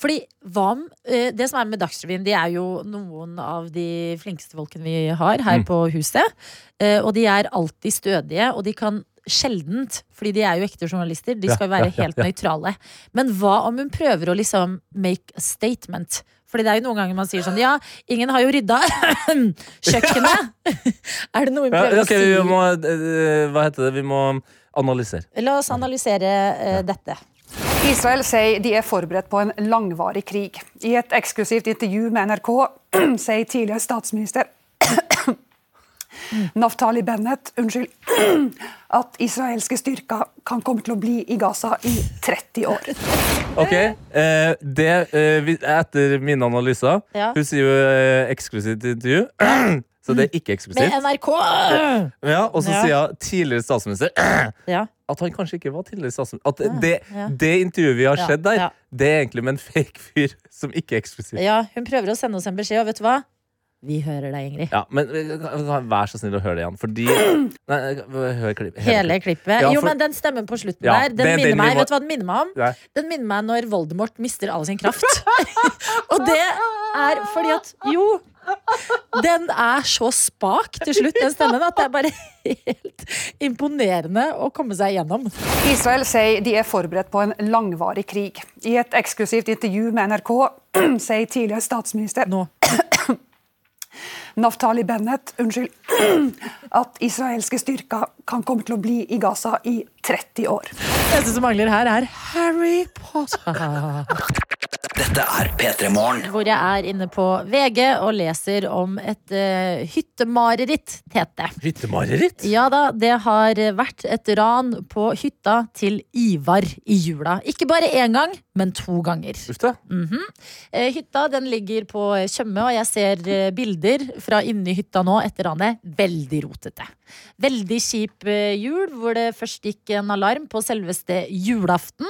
Fordi hva om eh, Det som er med Dagsrevyen, de er jo noen av de flinkeste folkene vi har her Mm. på huset. Eh, og de er alltid stødige, og de kan sjeldent, fordi de er jo ekte journalister, de skal jo være helt nøytrale. Men hva om hun prøver å liksom make a statement? Fordi det er jo noen ganger man sier sånn Ja, ingen har jo rydda *clears throat* kjøkkenet! *laughs* er det noe hun Ja, prøver å å vi si? må, eh, hva heter det? Vi må analysere. La oss analysere eh, dette. Israel sier de er forberedt på en langvarig krig. I et eksklusivt intervju med NRK *clears throat* sier tidligere statsminister *clears throat* Naftali Bennett unnskyld, *clears throat* at israelske styrker kan komme til å bli i Gaza i 30 år. Ok, eh, det, eh, Etter mine analyser Ja. Hun sier jo eh, eksklusivt intervju, *clears throat* så det er ikke eksklusivt. Med. NRK! Ja, og så Ja. sier hun tidligere statsminister *clears throat* Ja. at han kanskje ikke var tidligere statsminister. At det, ja. det intervjuet vi har sett der, ja. det er egentlig med en fake fyr som ikke er eksklusiv. Ja, hun prøver å sende oss en beskjed, og vet du hva? Vi hører deg, Ingrid. Ja, men vær så snill å høre det igjen, fordi Nei, hør klipp, Hele klippet. Ja, jo, men den stemmen på slutten Ja, der, den det er minner den meg må- Vet du hva den minner meg om? Nei. Den minner meg når Voldemort mister all sin kraft. *laughs* og det er fordi at Jo, den er så spak til slutt, den stemmen, at det er bare helt imponerende å komme seg gjennom. Israel sier de er forberedt på en langvarig krig. I et eksklusivt intervju med NRK *clears throat* sier tidligere statsminister Naftali Bennett unnskyld, *clears throat* at israelske styrker kan komme til å bli i Gaza i 30 år. Det eneste som mangler her, er Harry Potter. *laughs* Dette er P3 Morgen. Hvor jeg er inne på VG og leser om et uh, hyttemareritt, Tete. Hyttemareritt? Ja da, det har vært et ran på hytta til Ivar i jula. Ikke bare én gang, men to ganger. Mm. Eh, Hytta den ligger på Tjøme, og jeg ser eh, bilder fra inni hytta nå etter ranet. Veldig rotete. Veldig kjip eh, jul, hvor det først gikk en alarm på selveste julaften.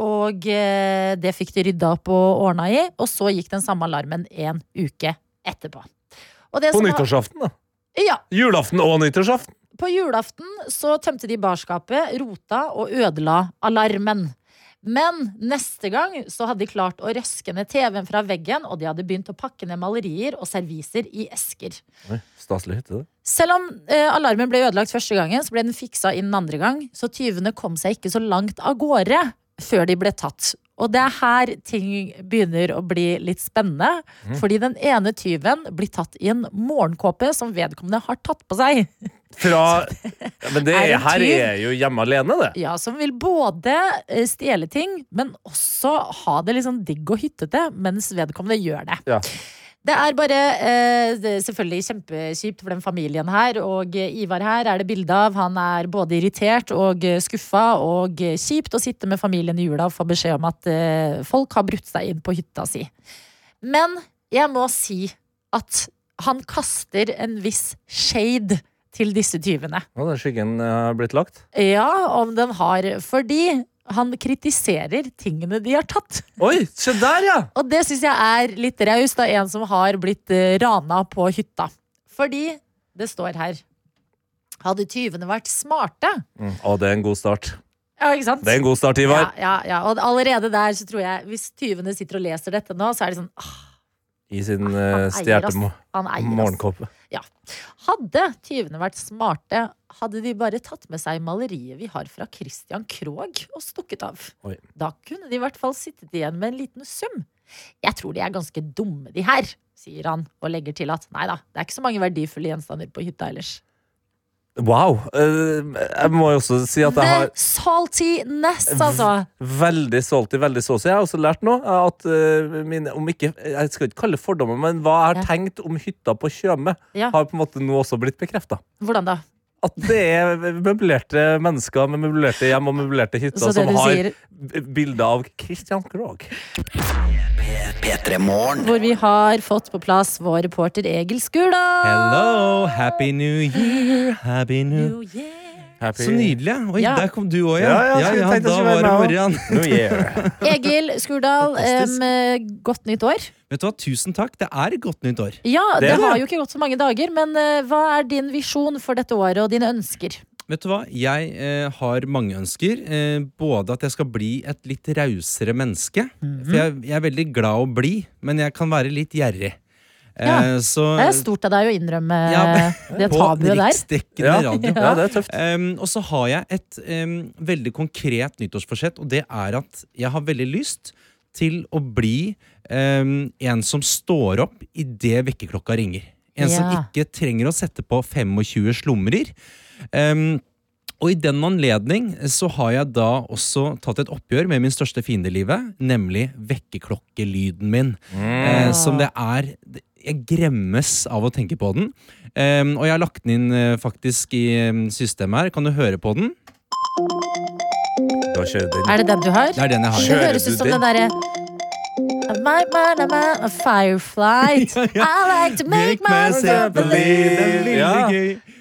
Og det fikk de rydda opp og ordna i. Og så gikk den samme alarmen en uke etterpå. På nyttårsaften, da. Ja, Julaften og nyttårsaften. på julaften så tømte de barskapet, rota og ødela alarmen. Men neste gang så hadde de klart å røske ned TV-en fra veggen, og de hadde begynt å pakke ned malerier og serviser i esker. Oi, Staselig hytte, det. Selv om eh, alarmen ble ødelagt første gangen, så ble den fiksa inn andre gang. Så tyvene kom seg ikke så langt av gårde før de ble tatt. Og det er her ting begynner å bli litt spennende. Mm. Fordi den ene tyven blir tatt i en morgenkåpe som vedkommende har tatt på seg. Fra *laughs* ja, Men det Er her tyv? er jo hjemme alene, det. Ja, Som vil både eh, stjele ting, men også ha det liksom digg og hyttete mens vedkommende gjør det. Ja. Det er bare eh, det er selvfølgelig kjempekjipt for den familien her. Og eh, Ivar her er det bilde av. Han er både irritert og eh, skuffa. Og eh, kjipt å sitte med familien i jula og få beskjed om at eh, folk har brutt seg inn på hytta si. Men jeg må si at han kaster en viss shade til disse tyvene. Og den skyggen har blitt lagt. Ja, om den har. Fordi han kritiserer tingene de har tatt. Oi, se der, ja! Og det syns jeg er litt raust av en som har blitt eh, rana på hytta. Fordi det står her Hadde tyvene vært smarte Mm. Å, det er en god start. Ja, ikke sant? Det er en god start, Ivar. Ja, ja, ja. Og allerede der så tror jeg Hvis tyvene sitter og leser dette nå, så er det sånn ah, I sin uh, Han eier oss. stjerte morgenkåpe. Ja. Hadde tyvene vært smarte, hadde de bare tatt med seg maleriet vi har fra Christian Krogh og stukket av. Oi. Da kunne de i hvert fall sittet igjen med en liten sum. Jeg tror de er ganske dumme, de her, sier han, og legger til at nei da, det er ikke så mange verdifulle gjenstander på hytta ellers. Wow. Eh, jeg må jo også si at jeg The har saltiness, altså. Veldig salty, veldig saucy. Jeg har også lært nå at eh, mine, om ikke, Jeg skal ikke kalle det fordommer, men hva jeg har Ja. tenkt om hytta på Tjøme, Ja. har på en måte nå også blitt bekrefta. Hvordan da? At det er møblerte mennesker med møblerte hjem og møblerte hytter som har sier- bilder av Christian Krogh. Hvor vi har fått på plass vår reporter Egil Skurdal. Hello, happy new year, happy new Happy- Så nydelig. Oi, Ja. der kom du òg, Ja, ja, ja. ja, Da var det morgen. No, yeah. *laughs* Egil Skurdal, um, godt nytt år. Vet du hva, Tusen takk. Det er et godt nytt år. Ja, Det det, det. har jo ikke gått så mange dager, men uh, hva er din visjon for dette året og dine ønsker? Vet du hva? Jeg uh, har mange ønsker. Uh, både at jeg skal bli et litt rausere menneske. Mhm. For jeg, jeg er veldig glad å bli, men jeg kan være litt gjerrig. Eh, Ja. så, Det er stort av deg å innrømme Ja, det på tabuet der. riksdekkende Ja. radio. Ja, det er tøft. Um, og så har jeg et um, veldig konkret nyttårsforsett, og det er at jeg har veldig lyst til å bli um, en som står opp idet vekkerklokka ringer. En som ikke trenger å sette på 25 slumrer. Um, og i den anledning så har jeg da også tatt et oppgjør med min største fiende i livet, nemlig vekkerklokkelyden min. Eh, som det er Jeg gremmes av å tenke på den. Um, og jeg har lagt den inn eh, faktisk i um, systemet her. Kan du høre på den? Da kjører den. Er det den du har? Det er den jeg har. Det høres ut som den? derre a firefly. *laughs* I like to make myself believe. Ja.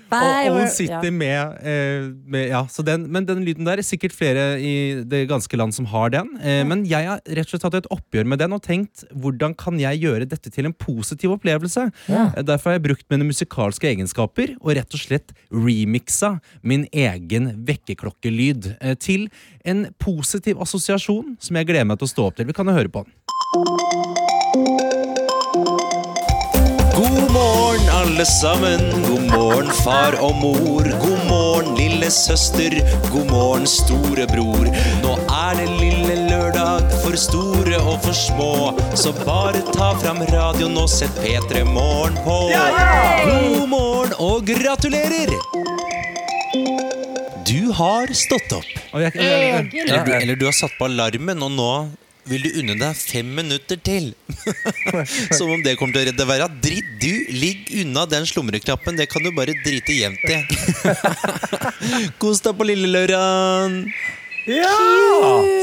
Og, og hun sitter med, eh, med ja, så den, Men den lyden der er sikkert flere i det ganske land som har den. Eh, men jeg har rett og slett tatt et oppgjør med den og tenkt hvordan kan jeg gjøre dette til en positiv opplevelse. Eh, Derfor har jeg brukt mine musikalske egenskaper og rett og slett remixa min egen vekkerklokkelyd eh, til en positiv assosiasjon som jeg gleder meg til å stå opp til. Vi kan jo høre på den. Alle sammen. God morgen, far og mor. God morgen, lille søster. God morgen, storebror. Nå er det lille lørdag for store og for små. Så bare ta fram radioen og sett P3 Morgen på. God morgen og gratulerer! Du har stått opp. Eller du, eller du har satt på alarmen, og nå vil du unne deg fem minutter til. *laughs* Som om det kommer til å redde verden. Dritt, du! Ligg unna den slumreknappen. Det kan du bare drite jevnt i. *laughs* Kos deg på lille lørdagen.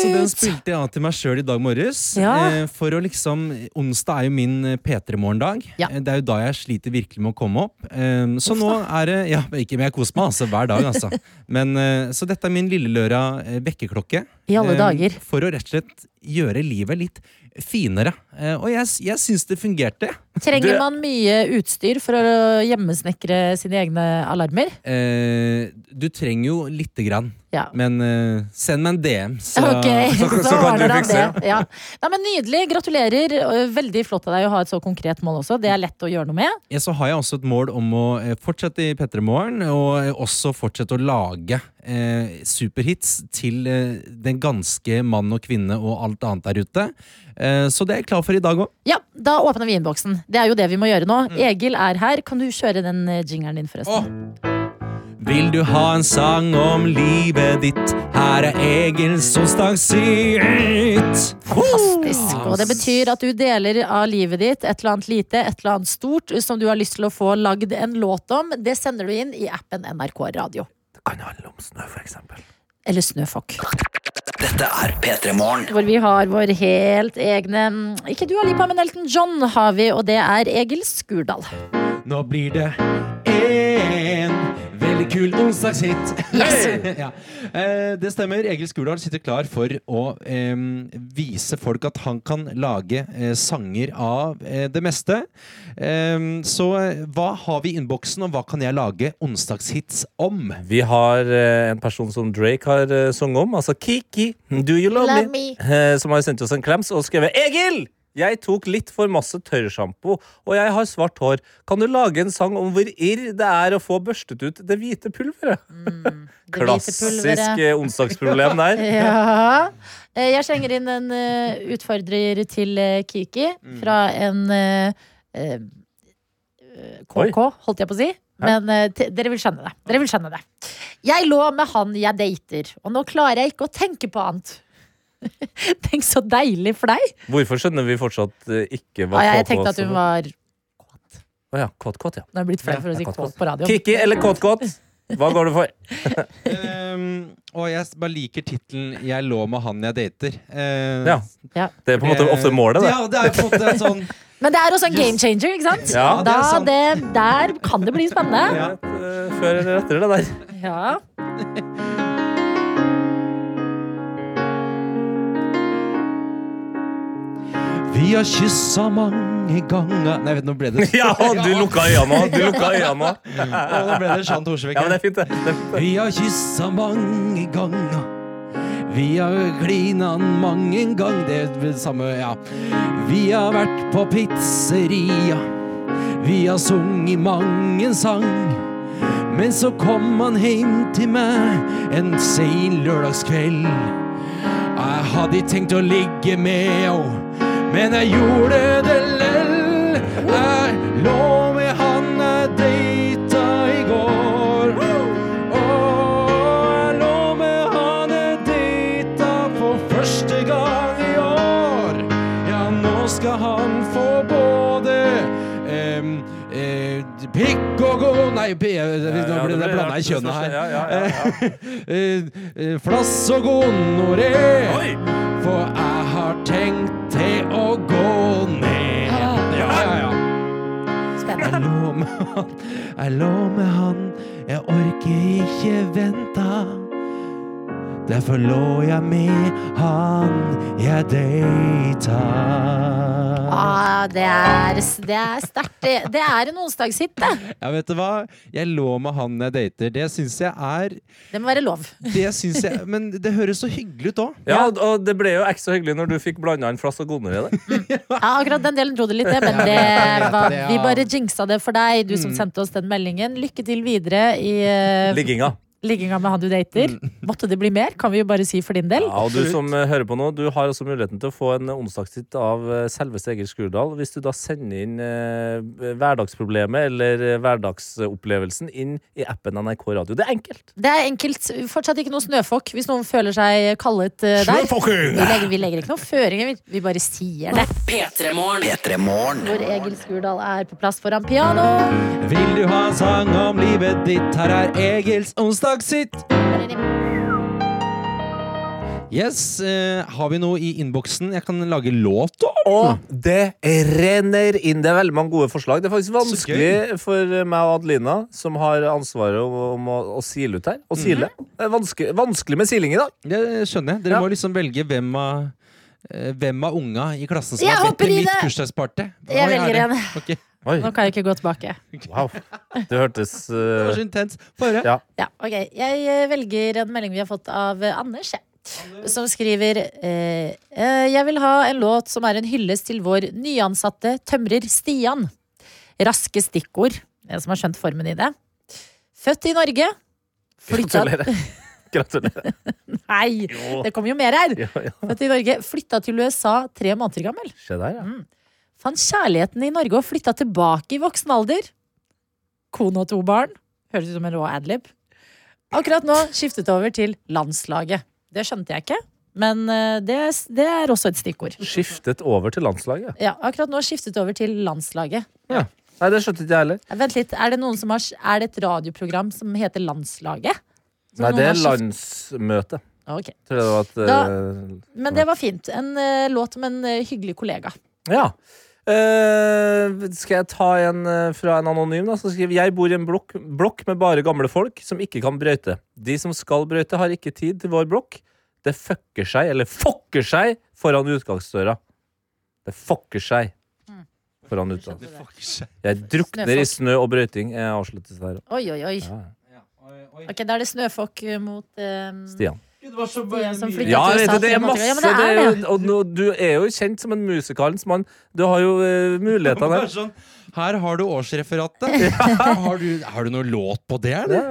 Så den spilte jeg av til meg sjøl i dag morges. Ja. Eh, for å liksom Onsdag er jo min eh, P3-morgendag. Ja. Eh, Det er jo da jeg sliter virkelig med å komme opp. Så så nå er det Ja, ikke men jeg koser meg altså hver dag, altså. *laughs* Men, så dette er min lille lørdag eh, vekkerklokke. I alle Eh, dager. For å rett og slett gjøre livet litt finere. Eh, og jeg, jeg syns det fungerte. Trenger det... man mye utstyr for å hjemmesnekre sine egne alarmer? Eh, du trenger jo lite grann. Ja. Men eh, send meg en DM, så okay, så- *laughs* så, så kan du fikse. det. Ja. Nei, men Nydelig. Gratulerer. Veldig flott av deg å ha et så konkret mål også. Det er lett å gjøre noe med. Ja, så har jeg også et mål om å eh, fortsette i P3 Morgen, og eh, også fortsette å lage eh, superhits til eh, den ganske mann og kvinne og alt annet der ute. Eh, så det er jeg klar for i dag òg. Ja, Da åpner vi innboksen. Det er jo det vi må gjøre nå. Mm. Egil er her. Kan du kjøre den eh, jingeren din, forresten? Vil du ha en sang om livet ditt? Her er Egils onsdagshit. Fantastisk. Og det betyr at du deler av livet ditt, et eller annet lite, et eller annet stort, som du har lyst til å få lagd en låt om. Det sender du inn i appen NRK Radio. Det kan handle om snø, for eksempel. Eller Snøfokk. Dette er P3 Morgen. Hvor vi har vår helt egne Ikke du Lipa, men Elton John har vi, og det er Egil Skurdal. Nå blir det en veldig kul onsdagshit. *laughs* ja. eh, det stemmer. Egil Skurdal sitter klar for å eh, vise folk at han kan lage eh, sanger av eh, det meste. Eh, så eh, hva har vi i innboksen, og hva kan jeg lage onsdagshits om? Vi har eh, en person som Drake har eh, sunget om, altså Kiki, Do You Love, Love me? me. Eh, som har sendt oss en klems og skrevet Egil! Jeg tok litt for masse tørrsjampo, og jeg har svart hår. Kan du lage en sang om hvor irr det er å få børstet ut det hvite pulveret? Mm, det *laughs* Klassisk pulveret. eh, onsdagsproblem der. *laughs* Ja. Eh, Jeg slenger inn en eh, utfordrer til Kiki Mm. fra en uh, KK, holdt jeg på å si. Men uh, dere vil skjønne det. Dere vil skjønne det. Jeg lå med han jeg dater, og nå klarer jeg ikke å tenke på annet. *laughs* Tenk så deilig for deg. Hvorfor skjønner vi fortsatt eh, ikke hva Ah, jeg KK tenkte at hun var Å ja, kåt-kåt, ja. Nå er jeg blitt flau for å si kåt på radioen. Kiki eller kåt-kåt? Hva går du for? Um, *laughs* *laughs* og jeg bare liker tittelen 'Jeg lå med han jeg dater'. Uh, Ja. Ja. Det er på en måte ofte målet, det. Ja, det er på en måte en sånn Men det er også en game changer, ikke sant? Ja, det da, er sant. det, der kan det bli spennende. Ja, eh, før eller etter det der. Ja. Vi har kyssa mange ganger Nei, vet, nå ble det *laughs* Ja, du lukka øynene. Du lukka øynene nå. Ble det Jean Thorsvik. Ja, men det er fint, det. det. er fint. Vi har kyssa mange ganger. Vi har klina mange ganger. Det er det samme, ja. Vi har vært på pizzeria. Vi har sunget mang en sang. Men så kom han hjem til meg en sein lørdagskveld. Jeg hadde ikke tenkt å ligge med henne, men jeg gjorde det lell. Jeg lå med han jeg data i går. Og jeg lå med han jeg data for første gang i år. Ja, nå skal han få både em, eh, pikk og gå Nei, p- nå ble det blanda i kjønnet her. Ja, ja, ja, *laughs* Eh, eh, Flass og gonoré. For jeg har tenkt til å gå ned. Ja, ja, ja. Jeg lå med han, jeg lå med han, jeg orker ikke vente. Derfor lå jeg med han jeg data. Ah, det er, det er sterkt. Det, det er en onsdagshit, det. Ja, vet du hva? Jeg lå med han jeg dater. Det syns jeg er Det må være lov. Det syns jeg Men det høres så hyggelig ut òg. Ja, og det ble jo ekstra hyggelig når du fikk blanda en flass og gonoré der. Ja, akkurat den delen dro det litt, det, men det var, vi bare jinxa det for deg, du som sendte oss den meldingen. Lykke til videre i eh, Ligginga. Ligginga med han du dater. Måtte det bli mer, kan vi jo bare si for din del. Ja, og du som eh, hører på nå, du har også muligheten til å få en onsdagstitt av eh, selveste Egil Skurdal hvis du da sender inn eh, hverdagsproblemet eller eh, hverdagsopplevelsen inn i appen NRK Radio. Det er enkelt. Det er enkelt. Fortsatt ikke noe snøfokk hvis noen føler seg kallet eh, der. Vi legger, vi legger ikke noen føringer, vi- vi bare sier det. P3morgen. Hvor Egil Skurdal er på plass foran piano. Vil du ha en sang om livet ditt? Her er Egils onsdagssitt. Yes, eh, Har vi noe i innboksen jeg kan lage låt om? Og det renner inn. Det er veldig mange gode forslag. Det er faktisk vanskelig for meg og Adelina, som har ansvaret om, om å, å sile ut her. Å sile. Det er vanskelig, vanskelig med siling i dag. Det skjønner jeg. Dere må liksom velge hvem av eh, hvem av unga i klassen som Jeg har bedt til i mitt bursdagsparty? Jeg er velger en. Ok. Oi, Nå kan jeg ikke gå tilbake. wow. Det hørtes *laughs* Det var så intens. Få høre. Ja. Ja, ok. Jeg eh, velger en melding vi har fått av eh, Anders. jeg. Som skriver eh, eh, Jeg vil ha en låt som er en hyllest til vår nyansatte tømrer Stian. Raske stikkord. En som har skjønt formen i det. Født i Norge. Flytta Gratulerer. *laughs* Gratulerer. Nei, Jo. det kommer jo mer her. Jo, ja. Født i Norge. Flytta til USA tre måneder gammel. Se der, ja. Fant kjærligheten i Norge og flytta tilbake i voksen alder. Kone og to barn. Høres ut som en rå adlib. Akkurat nå skiftet over til landslaget. Det skjønte jeg ikke, men eh, det, det er også et stikkord. Skiftet over til landslaget. Ja, akkurat nå skiftet over til landslaget. Ja. Nei, det skjønte ikke jeg heller. Vent litt, er det, noen som har, er det et radioprogram som heter Landslaget? Som Nei, det er landsmøtet. landsmøte. Ok. Det var et eh, Men det var fint. En uh, låt om en uh, hyggelig kollega. Ja. Eh, skal jeg ta en uh, fra en anonym? da, som skriver Jeg bor i en blokk, blokk med bare gamle folk som ikke kan brøyte. De som skal brøyte, har ikke tid til vår blokk. Det fucker seg, eller fokker seg, foran utgangsdøra. Det fokker seg foran utgangsdøra. Jeg drukner i snø og brøyting. Jeg avsluttes der. Oi, oi, oi. Ja. Ok, Da er det snøfokk mot um... Stian. Stian som flyttet Ja, til USA det er masse Ja, men det det er det. jo, og nå, Du er jo kjent som en musikalens mann. Du har jo uh, mulighetene Bare der. sånn, her har du årsreferatet. *laughs* Har, du, har du noe låt på det, eller?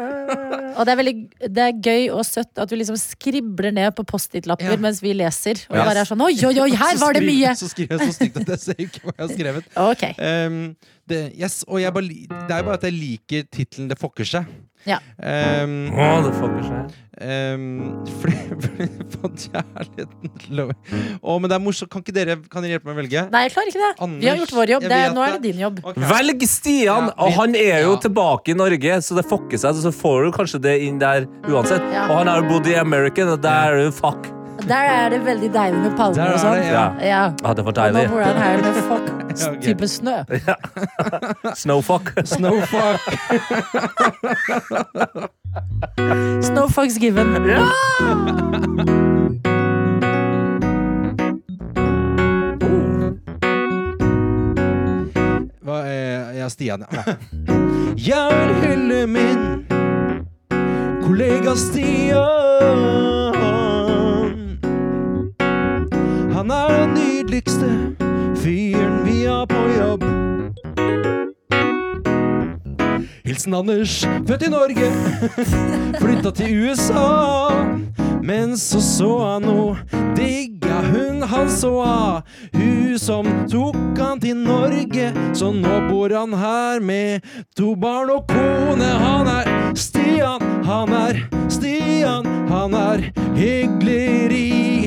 Og det er, veldig, det er gøy og søtt at du liksom skribler ned på Post-It-lapper Ja. mens vi leser. Og bare er sånn Oi, oi, oi, her var det mye! Så skriver jeg så stygt at jeg ser ikke hva jeg har skrevet. Ok. Um, det, yes, og jeg bare, det er jo bare at jeg liker tittelen 'Det fokker seg'. Ja. Um, fokker seg. Um, kjærligheten Å, men det er morsomt. Kan ikke dere kan dere hjelpe meg å velge? Nei, jeg klarer ikke det. Vi har gjort vår jobb. Det, nå er det. det din jobb. Velg Stian! Ja, og han er jo ja. tilbake i Norge, så det fokker seg. Så får du kanskje det inn der uansett. Ja. Og han har jo bodd i American, og der er det fuck. Der er det veldig deilig med palmer og sånn. ja. Ja. Ja, det var Og nå bor han her med fuck *laughs* type snø. *laughs* Snowfuck. Snowfuck. *laughs* Snowfucks given. Hva er ja, Stian, ja. Jeg vil hylle min kollega Stian. Han er den nydeligste fyren vi har på jobb. Hilsen Anders, født i Norge, *laughs* flytta til USA. Men så så han noe, digga hun han så av. Hun som tok han til Norge, så nå bor han her med to barn og kone. Han er Stian, han er Stian, han er hyggeligere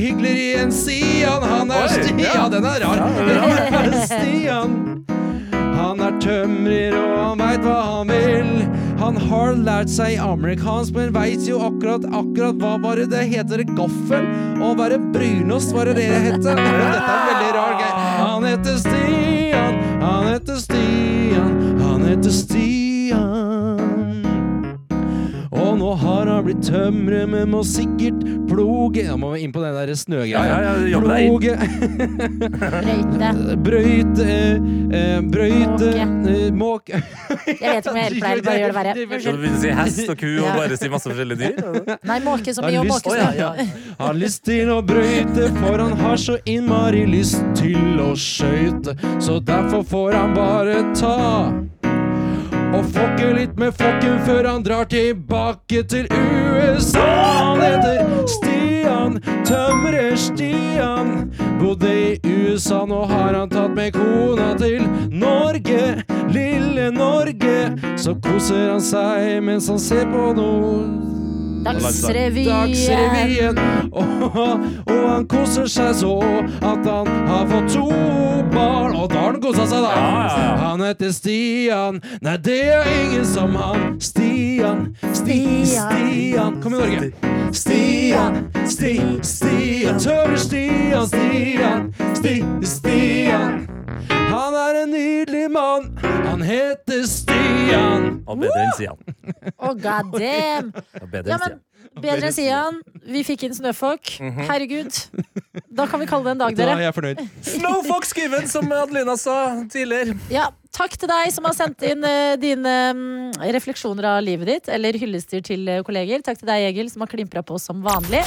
hyggeligere enn Sian. Han er Stian, den er rar. Den er *laughs* Stian. Han er tømrer, og han veit hva han vil. Han har lært seg amerikansk, men veit jo akkurat akkurat hva var det heter? Gaffel? Å være brunost, var det det det het? Dette er veldig rar greie. Han heter Stian, han heter Stian, han heter Stian. Og nå har han blitt tømrer, men må sikkert ploge Da må vi inn på den der snøgreia. Ja, ja, ja, jobb. Brøyte. *laughs* Brøyte eh, Brøyte eh, Måke. *laughs* *laughs* Jeg vet ikke om jeg hjelper deg, bare gjør det verre. Så Unnskyld. du si hest og ku og bare si masse forskjellige dyr? Nei, måke som i å måke. Har lyst til å brøyte, for han har så innmari lyst til å skøyte. Så derfor får han bare ta og fokke litt med fokken før han drar tilbake til USA. Han heter Stian, tømrer Stian. Bodde i USA, nå har han tatt med kona til Norge. Lille Norge. Så koser han seg mens han ser på noe Dagsrevyen. Dagsrevyen. Og, *laughs* og han koser seg så at han har fått to barn. Og da har han kosa seg, da. Ja. Han heter Stian. Nei, det er ingen som han. Stian, Sti, Stian. Stian. Kom i Norge. Stian, Sti, Stian. Tørre Stian, Stian, Sti, Stian. Han er en nydelig mann. Han heter Stian. Og bedre enn Sian. Å, god damn. Og bedre Ja, enn men Sian. Bedre enn Sian. Vi fikk inn Snøfolk. Mhm. Herregud. Da kan vi kalle det en dag, Da er dere. jeg fornøyd. Snowfox given, som Adelina sa tidligere. Ja, takk til deg som har sendt inn eh, dine mm, refleksjoner av livet ditt, eller hyllester til eh, kolleger. Takk til deg, Egil, som har klimpra på som vanlig.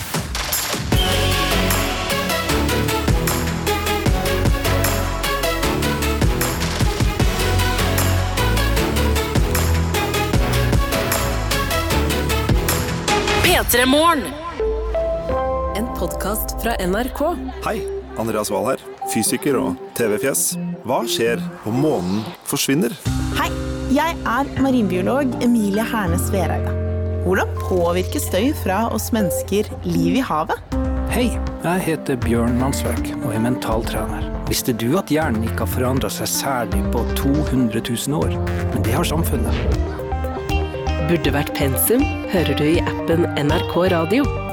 P3 Morgen. En podkast fra NRK. Hei, Andreas Wahl her, fysiker og TV-fjes. Hva skjer om månen forsvinner? Hei, jeg er marinbiolog Emilie Hernes Vereide. Hvordan påvirker støy fra oss mennesker liv i havet? Hei, jeg heter Bjørn Mansverk og er mentaltrener. Visste du at hjernen ikke har forandra seg særlig på 200 000 år? Men det har samfunnet. Burde vært pensum hører du i appen NRK Radio.